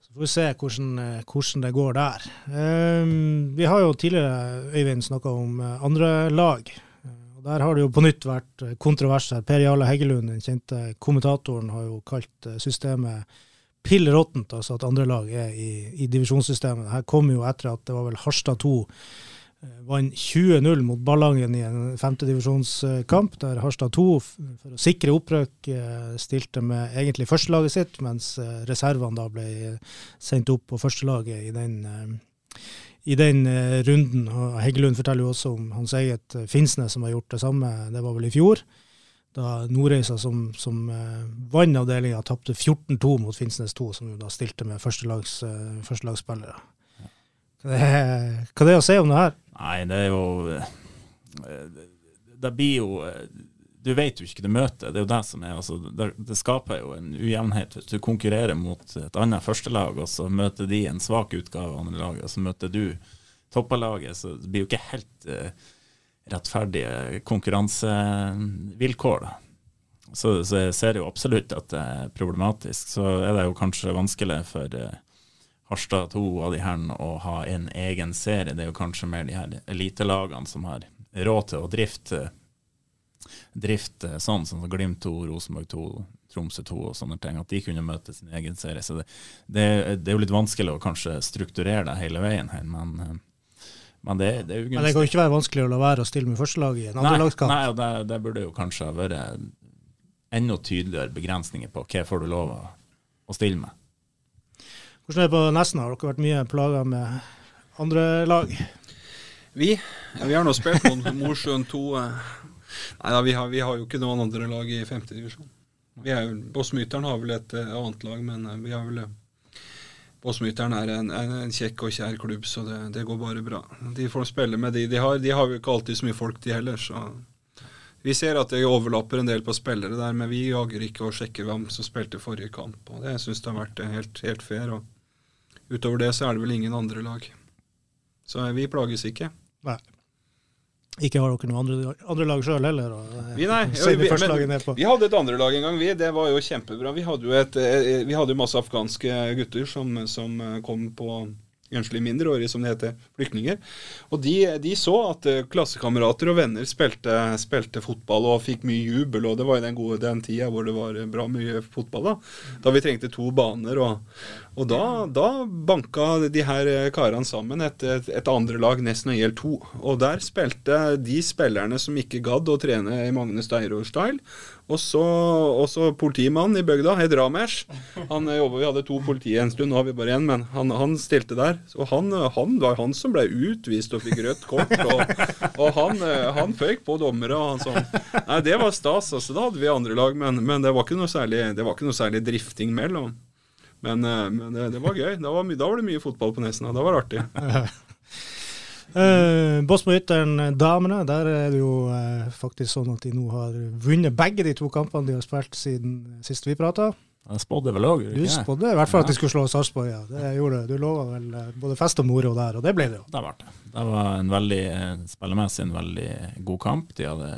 Så får vi se hvordan, eh, hvordan det går der. Eh, vi har jo tidligere, Øyvind, snakka om eh, andre lag. Eh, og Der har det jo på nytt vært kontroverser. Per Jarle Heggelund, den kjente kommentatoren, har jo kalt eh, systemet pill råttent, altså at andre lag er i, i divisjonssystemet. Her kom jo etter at det var vel Harstad 2 eh, vant 20-0 mot Ballangen i en femtedivisjonskamp, der Harstad 2 for å sikre opprykk eh, stilte med egentlig førstelaget sitt, mens eh, reservene da ble eh, sendt opp på førstelaget i den eh, i den eh, runden. Og Heggelund forteller jo også om hans eget eh, Finnsnes som har gjort det samme, det var vel i fjor. Da Nordreisa som, som eh, vant avdelinga, tapte 14-2 mot Finnsnes 2, som jo da stilte med førstelags, eh, førstelagsspillere. Hva er, det å si om det her? Nei, det er jo eh, Det blir jo eh, Du vet jo ikke du møter. Det er jo det som er altså, det, det skaper jo en ujevnhet hvis du konkurrerer mot et annet førstelag, og så møter de en svak utgave av andre laget, og så møter du toppalaget, Så det blir jo ikke helt uh, rettferdige konkurransevilkår. da. Så, så jeg ser jo absolutt at det er problematisk. Så er det jo kanskje vanskelig for eh, Harstad 2 av de her å ha en egen serie. Det er jo kanskje mer de her elitelagene som har råd til å drifte, drifte sånn, som Glimt 2, Rosenborg 2, Tromsø 2 og sånne ting. At de kunne møte sin egen serie. Så det, det, det er jo litt vanskelig å kanskje strukturere det hele veien her, men, men det, det er Men det kan jo ikke være vanskelig å la være å stille med førstelaget i en andrelagskamp. nei, og det, det burde jo kanskje ha vært enda tydeligere begrensninger på hva får du lov å, å stille med. Hvordan er det på Nesna? Har dere vært mye plaga med andre lag? Vi, vi har nå spilt mot Mosjøen 2. eh. Nei vi har, vi har jo ikke noen andre lag i femtedivisjon. Båsmyteren har vel et eh, annet lag, men eh, vi har vel Bossmyteren er en, en, en kjekk og kjær klubb, så det, det går bare bra. De får spille med de de har. De har jo ikke alltid så mye folk, de heller. så... Vi ser at det overlapper en del på spillere der, men vi jager ikke og sjekker hvem som spilte forrige kamp. og Det syns jeg har vært helt, helt fair. og Utover det så er det vel ingen andre lag. Så eh, vi plages ikke. Nei. Ikke har dere noen andre, andre lag sjøl heller? Og, eh, Vi, nei. sender vi, men, vi hadde et andre lag en gang, vi. Det var jo kjempebra. Vi hadde jo, et, eh, vi hadde jo masse afghanske gutter som, som kom på enslige mindreårige, som det heter, flyktninger. Og de, de så at klassekamerater og venner spilte, spilte fotball og fikk mye jubel, og det var i den gode den tida hvor det var bra mye fotball, da. Da vi trengte to baner, og, og da, da banka de her eh, karene sammen et, et, et andre lag, nesten IL 2. Og der spilte de spillerne som ikke gadd å trene i Magne Steiro-style, Og så, og så politimannen i bygda, het Ramers. Han eh, jobbet, Vi hadde to politi en stund, nå har vi bare én, men han, han stilte der. Og han, han var han som ble utvist og fikk rødt kort. Og, og han, eh, han føyk på dommere og han sånn. Nei, det var stas. altså, Da hadde vi andre lag, men, men det, var ikke noe særlig, det var ikke noe særlig drifting mellom. Men, eh, men det, det, var gøy. Da var, da var, det mye fotball på Nesna. Da var det artig. [laughs] Uh, eh, damene, der er det jo uh, faktisk sånn at de nå har vunnet begge de to kampene de har spilt siden sist vi prata. Jeg spådde vel òg? Du spådde i hvert fall ja. at de skulle slå Sarpsborg, ja. Det gjorde Du Du lova vel både fest og moro der, og det ble det jo. Det det. Det var en veldig, spillemessig en veldig god kamp. De hadde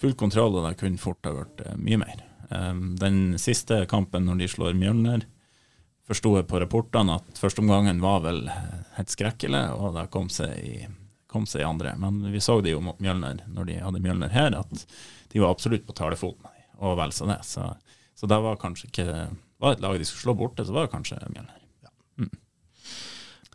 full kontroll, og det kunne fort ha vært mye mer. Um, den siste kampen, når de slår Mjølner, forsto jeg på rapportene at førsteomgangen var vel helt skrekkelig, og det kom seg, i, kom seg i andre. Men vi så det jo mot Mjølner, når de hadde Mjølner her, at de var absolutt på talefot og vel så det. Så, så det var kanskje ikke var et lag de skulle slå borte, så var det kanskje Mjølner. Ja. Mm.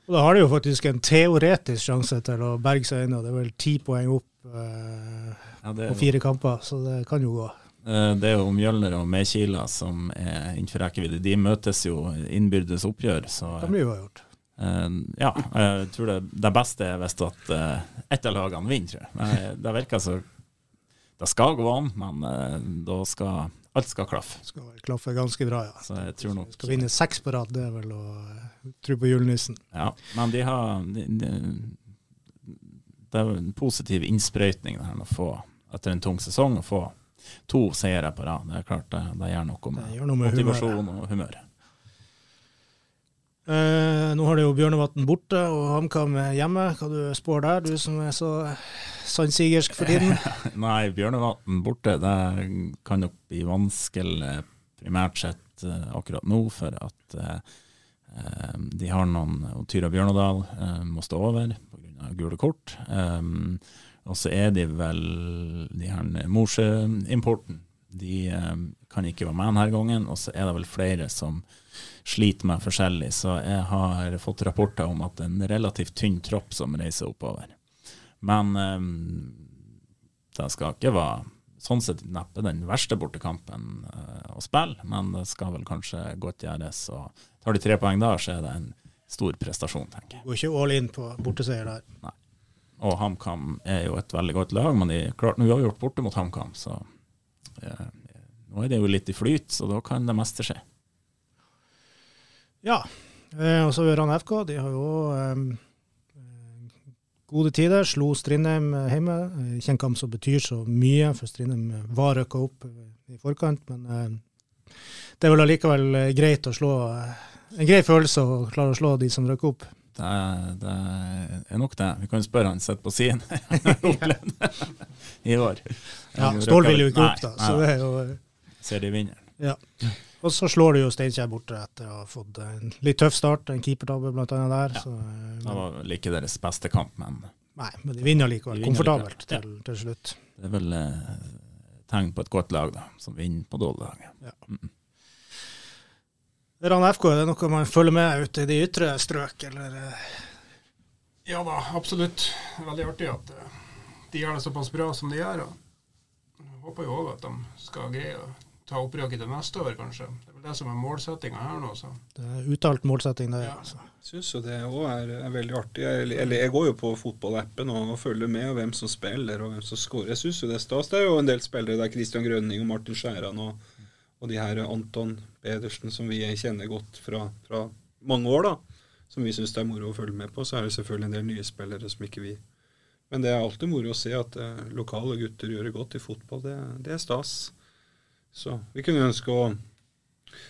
Og Da har de jo faktisk en teoretisk sjanse til å berge seg inn, og det er vel ti poeng opp eh, ja, på fire kamper, så det kan jo gå. Eh, det er jo Mjølner og Mekila som er innenfor rekkevidde. De møtes jo innbyrdes oppgjør. Så, det blir jo gjort. Uh, ja, jeg tror det, det beste er hvis at uh, ett av lagene vinner, tror jeg. Det virker så Det skal gå an, men da skal alt skal klaffe. Skal klaffe ganske bra, ja. Så jeg tror nok, skal vinne seks på rad, det er vel å tro på julenissen. Ja, men de har de, de, Det er en positiv innsprøytning å få, etter en tung sesong, å få to seire på rad. Det er klart det, det gjør noe med, gjør noe med motivasjon humøret. og humør. Eh, nå har det jo Bjørnevatn borte og HamKam hjemme. Hva du spår der, du som er så sannsigersk for tiden? [laughs] Nei, Bjørnevatn borte, det kan nok bli vanskelig primært sett uh, akkurat nå, for at eh, de har noen Tyra Bjørnadal uh, må stå over pga. gule kort. Um, og så er de vel de her Mosjø-importen. De eh, kan ikke være med denne gangen. Og så er det vel flere som sliter med forskjellig. Så jeg har fått rapporter om at det er en relativt tynn tropp som reiser oppover. Men eh, det skal ikke være sånn sett neppe den verste bortekampen eh, å spille, men det skal vel kanskje godt gjøres. Og tar de tre poeng da, så er det en stor prestasjon, tenker jeg. Går ikke all in på borteseier der? Nei. Og HamKam er jo et veldig godt lag, men de, nå har gjort borte mot HamKam, så eh, nå er det jo litt i flyt, så da kan det meste skje. Ja, eh, og så Ørland FK. De har jo eh, gode tider. Slo Strindheim hjemme. Ikke en kamp som betyr så mye, for Strindheim var rykka opp i forkant. Men eh, det er vel allikevel greit å slå En grei følelse å klare å slå de som røkker opp. Det, det, er nok det. Vi kan spørre han sitter på siden [laughs] i år. Ja, Stål vil jo ikke opp, da. Så det er jo Ser de vinner. Ja. Og så slår du jo Steinkjer borte etter å ha fått en litt tøff start, en keepertabbe bl.a. der. Ja. Så, men, det var vel ikke deres beste kamp, men Nei, men de vinner likevel. komfortabelt til, ja. til, slutt. Det er vel eh, tegn på et godt lag, da, som vinner på dårlig lag. Ja. Mm. Rann FK, er det noe man følger med ute i de ytre strøk, eller? Ja da, absolutt. Veldig artig at eh, de gjør det såpass bra som de gjør. og Jeg håper jo òg at de skal greie å ta opprøket til neste år, kanskje. Det er vel det som er målsettinga her nå. Så. Det er uttalt målsetting, det. Ja. Altså. Jeg syns jo det òg er, er, veldig artig. Jeg, eller, jeg går jo på fotballappen og, og følger med og hvem som spiller og hvem som scorer. Jeg syns jo det er stas. Det er jo en del spillere der, Christian Grønning og Martin Skjæran og og de her Anton Pedersen, som vi kjenner godt fra, fra mange år, da, som vi syns det er moro å følge med på. Så er det selvfølgelig en del nye spillere som ikke vi Men det er alltid moro å se at eh, lokale gutter gjør det godt i fotball. Det, det er stas. Så vi kunne ønske å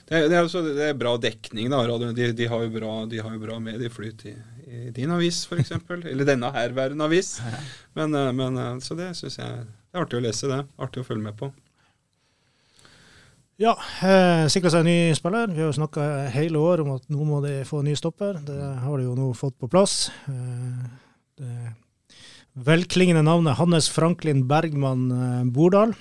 det det, er også, det er, bra dekning. da, de, de, har jo bra, de har jo bra medieflyt i, i din avis, f.eks. Eller denne herværende avis. [laughs] Men, eh, men, eh, så det syns jeg det er artig å lese, det. Artig å følge med på. Ja, eh, sikra seg en ny spiller. Vi har jo snakka hele år om at nå må de få en ny stopper. Det har de jo nå fått på plass. Eh, det velklingende navnet Hannes Franklin Bergman eh, Bordal.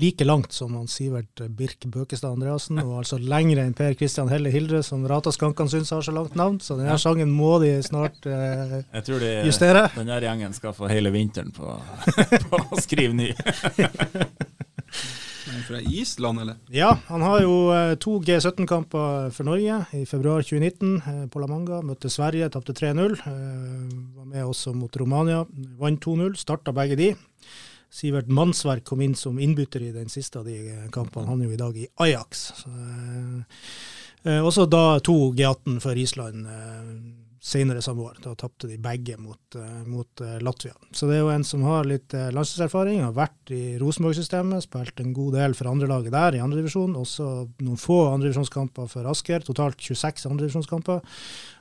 Like langt som han Sivert Birk Bøkestad Andreassen, og altså lengre enn Per Kristian Helle Hildre, som Rata Skankan syns har så langt navn. Så denne sangen må de snart eh, Jeg tror de, justere. Den gjengen skal få hele vinteren på, [laughs] på å skrive ny. [laughs] fra Island, eller? Ja, han har jo eh, to G17-kamper for Norge i februar 2019 eh, på La Manga. Møtte Sverige, tapte 3-0. Eh, var med også mot Romania, vant 2-0. Starta begge de. Sivert Mannsverk kom inn som innbytter i den siste av de kampene. Han er jo i dag i Ajax. Så, også da to G18 for Island senere samme år. Da tapte de begge mot, eh, mot eh, Latvia. Så det er jo en som har litt eh, landslagserfaring, har vært i Rosenborg-systemet, spilt en god del for andrelaget der i andredivisjon. Også noen få andredivisjonskamper for Asker, totalt 26 andredivisjonskamper.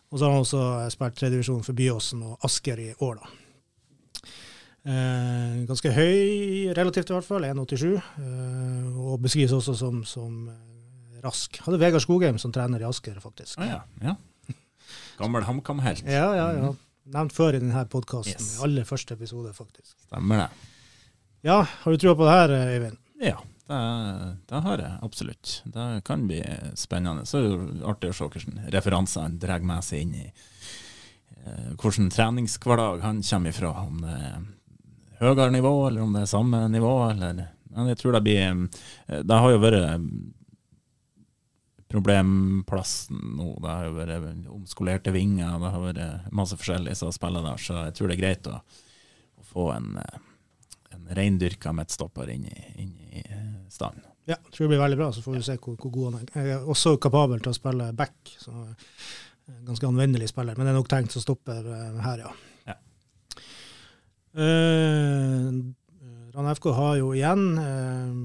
Og så har han også spilt tredjedivisjon for Byåsen og Asker i år, da. Eh, ganske høy, relativt i hvert fall, 1,87. Eh, og beskrives også som, som rask. Hadde Vegard Skogheim som trener i Asker, faktisk. Ah, ja. ja. Gammel HamKam-helt. Ja, ja, ja. Nevnt før i denne podkasten. Yes. Aller første episode, faktisk. Stemmer det. Ja, har du trua på det her, eh, Øyvind? Ja, det, det har jeg absolutt. Det kan bli spennende. Så er det artig å se hvilke referanser han drar med seg inn i hvordan hvilken treningshverdag han kommer ifra. Om det er høyere nivå, eller om det er samme nivå. Eller, men jeg tror det blir eh, Det har jo vært problemplassen nå. Det har jo vært omskolerte vinger, det har vært masse forskjellig som spiller der, så jeg tror det er greit å, å få en, eh, en reindyrka midtstopper inn i, inn i eh, stand. Ja, jeg tror det blir veldig bra, så får vi se hvor, hvor god han er. Jeg er også kapabel til å spille back, så eh, ganske anvendelig spiller. Men det er nok tenkt som stopper eh, her, ja. Ja. Eh, Rann FK har jo igjen eh,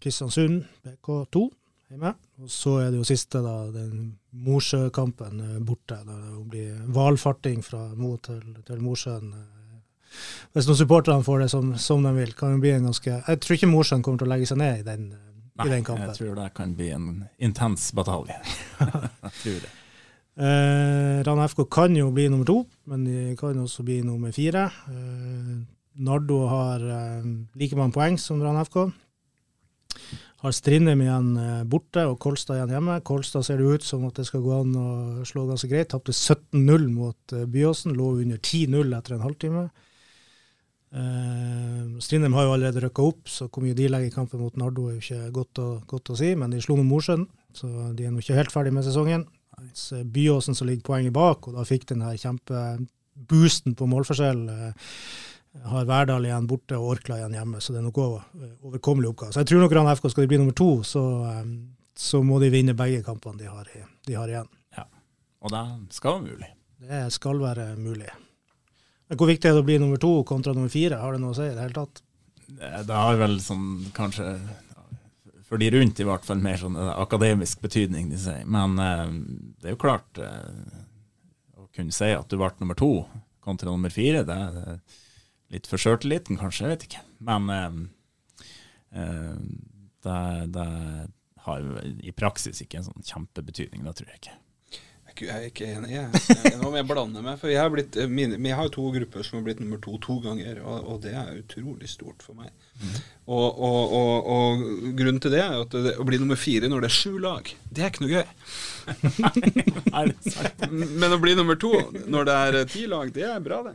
Kristiansund BK2 hjemme. Og så er det jo siste, da, den Mosjø-kampen eh, borte. Da det blir valfarting fra Mo til, til Mosjøen. eh. Hvis noen supporterne får det som, som de vil, kan det bli en ganske Jeg tror ikke Mosjøen kommer til å legge seg ned i den, i den kampen. jeg tror det kan bli en intens batalje. [laughs] jeg tror det. Eh, Rana FK kan jo bli nummer to, men de kan også bli nummer fire. Eh, Nardo har eh, like mange poeng som Rana FK. Har Strindheim igjen eh, borte og Kolstad igjen hjemme. Kolstad ser det ut som at det skal gå an å slå ganske greit. Tapte 17-0 mot eh, Byåsen, lå under 10-0 etter en halvtime. Uh, Strindheim har jo allerede rykka opp, så hvor mye de legger i kampen mot Nardo er jo ikke godt å, godt å si, men de slo nå Mosjøen, så de er nå ikke helt ferdig med sesongen. Mens Byåsen som ligger poenget bak, og da fikk den her kjempeboosten på målforskjell, eh, har Verdal igjen borte og Orkla igjen hjemme, så det er nok eh, overkommelig oppgave. Så jeg tror nok Rann FK skal de bli nummer to, så, eh, så må de vinne begge kampene de har, de har igjen. Og det skal være mulig. Det skal være mulig. Men hvor viktig er det å bli nummer to kontra nummer fire? Har det noe å si i det hele tatt? Det har vel sånn kanskje for de rundt i hvert fall mer sånn eh, akademisk betydning, de sier. Men det er jo klart Å kunne si at du ble nummer to kontra nummer fire, det er litt for sjøltilliten, kanskje. Jeg vet ikke. Men eh, eh, det, det har i praksis ikke en sånn kjempebetydning, det tror jeg ikke. Jeg er ikke enig. Jeg. Jeg- Nå må jeg blande meg. For jeg har, blitt, eh, mine, vi har to grupper som har blitt nummer to to ganger, og, og det er utrolig stort for meg. Og, og, og, og grunnen til det er at det, å bli nummer fire når det er sju lag, det er ikke noe gøy. [laughs] Er? Men å bli nummer to når det er eh, ti lag, det er bra, det.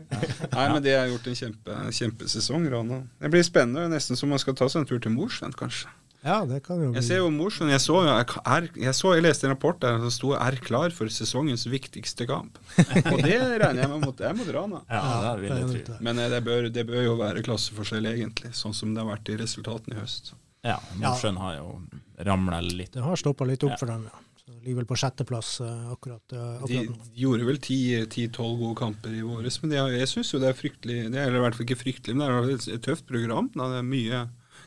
Nei, men det har gjort en kjempe, kjempesesong, Rana. Det blir spennende. Nesten som man skal ta seg en tur til Mosjøen, kanskje. Ja, det kan jo bli. Jeg ser jo Mosjøen. Jeg så, jeg, er, jeg så, jeg leste en rapport der det sto 'er klar for sesongens viktigste kamp'. [laughs] Og det regner jeg med mot, er mot Rana. Ja, det vil er jeg tro. Men eh, det bør, det bør jo være klasseforskjell, egentlig, sånn som det har vært i resultatene i høst. Ja, Mosjøen har jo ramla litt. Det har stoppa litt opp Ja. for dem, ja. Så de ligger vel på sjetteplass eh, akkurat, eh, De akkurat nå. gjorde vel 10-12 gode kamper i våres, men de har, jeg syns jo det er fryktelig det er i hvert fall ikke fryktelig, men det er et, et tøft program. Da. Det er mye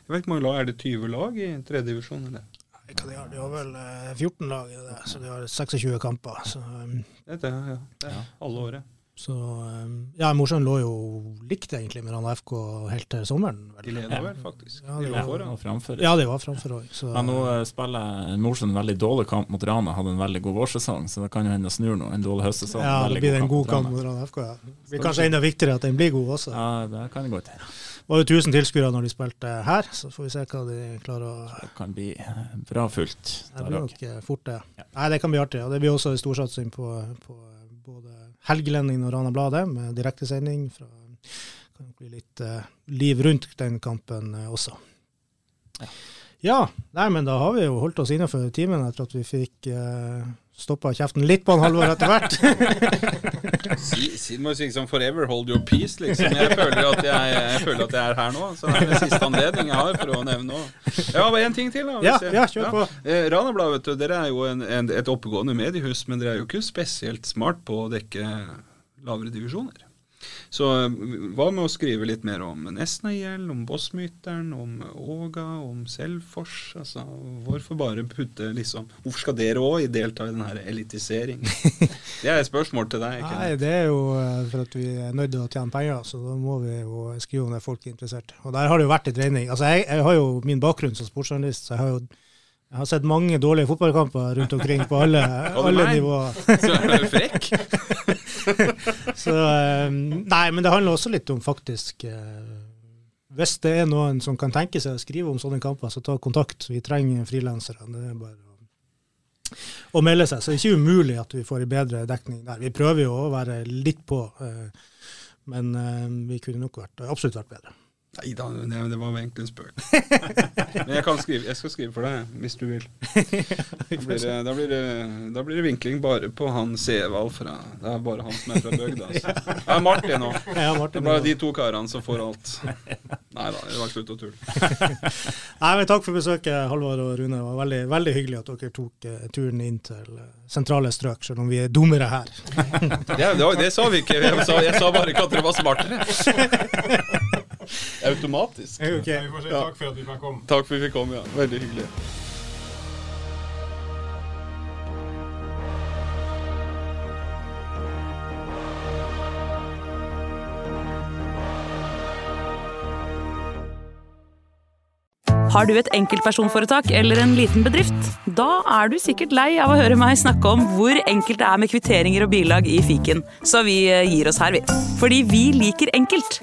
jeg vet ikke mange lag, Er det 20 lag i tredje divisjon, eller? Hva De har, de har vel eh, 14 lag, i det, så de har 26 kamper. Så, um, Det er, ja, det er Ja. alle året. så um, ja, Mosjøen lå jo likt egentlig med Rana FK helt til sommeren. Vel. De Ja. vel, faktisk. Ja, de det var Ja, foran. framfor. Ja, de var framfor òg. Men nå eh, spiller Mosjøen en veldig dårlig kamp mot Rana. Hadde en veldig god vårsesong, så det kan jo hende snur nå. En dårlig høstsesong. Ja, det blir en god kamp mot Rana FK. Ja. Det blir kanskje enda viktigere at den blir god også. Ja, det kan godt hende. Var jo 1000 tilskuere når de spilte her, så får vi se hva de klarer å Det kan bli eh, bra fullt. Det blir nok eh, fort, det. Ja. Nei, det kan bli artig. Og det blir også en storsatsing på, på både Helgelendingen og Rana Bladet, med direktesending. fra- kan bli litt uh, liv rundt den kampen uh, også. Ja. Ja, nei, men da har vi jo holdt oss innenfor timen etter at vi fikk uh, stoppa kjeften litt på en Halvor etter hvert. [laughs] si, si, må si liksom forever hold your peace, liksom. Jeg føler at jeg, jeg, føler at jeg er her nå. Så det er den siste anledning jeg har for å nevne noe. Ja, bare én ting til, da. Ja, ja, kjør på. Ja. Eh, Ranabladet, vet du, dere er jo en, en, et oppegående mediehus, men dere er jo ikke spesielt smart på å dekke lavere divisjoner. Så hva med å skrive litt mer om Nesna-IL, om Bossmyteren, om Åga, om Selfors? Altså, hvorfor bare putte liksom Hvorfor skal dere òg delta i denne elitiseringen? [laughs] Det er et spørsmål til deg. Ikke? Nei, det er jo eh, for at vi er nødt til å tjene penger, så da må vi jo skrive om det folk er interessert. Og der har det jo vært en dreining. Altså, jeg, jeg har jo min bakgrunn som sportsjournalist, så jeg har jo jeg har sett mange dårlige fotballkamper rundt omkring på alle, alle nivåer. Så er du frekk? [laughs] så, eh, nei, men det handler også litt om faktisk eh, Hvis det er noen som kan tenke seg å skrive om sånne kamper, så ta kontakt. Vi trenger frilansere. Det er bare å, melde seg. Så det er ikke umulig at vi får en bedre dekning der. Vi prøver jo å være litt på, eh, men vi kunne nok vært, absolutt vært bedre. Nei da, det, det var egentlig en spøk. [laughs] Men jeg, kan skrive, jeg skal skrive for deg, hvis du vil. Da blir, det, da, blir det, da blir det, vinkling bare på han Sevald fra Det er bare han som er fra bygda. Altså. [laughs] er Martin òg. Det er bare de to karene som får alt. Nei da, det var slutt å tulle. Nei, men Takk for besøket, Halvard og Rune. Det var veldig, veldig hyggelig at dere tok uh, turen inn til uh, sentrale strøk, selv om vi er dummere her. [laughs] det, det, det, sa vi ikke. Jeg sa, jeg sa bare ikke at dere var smartere. Automatisk. Okay. Vi får si takk for at vi fikk komme. Takk for at vi fikk komme, ja. Veldig hyggelig. Har du et enkeltpersonforetak eller en liten bedrift? Da er du sikkert lei av å høre meg snakke om hvor enkelt det er med kvitteringer og bilag i fiken, så vi eh, gir oss her, vi. Fordi vi liker enkelt.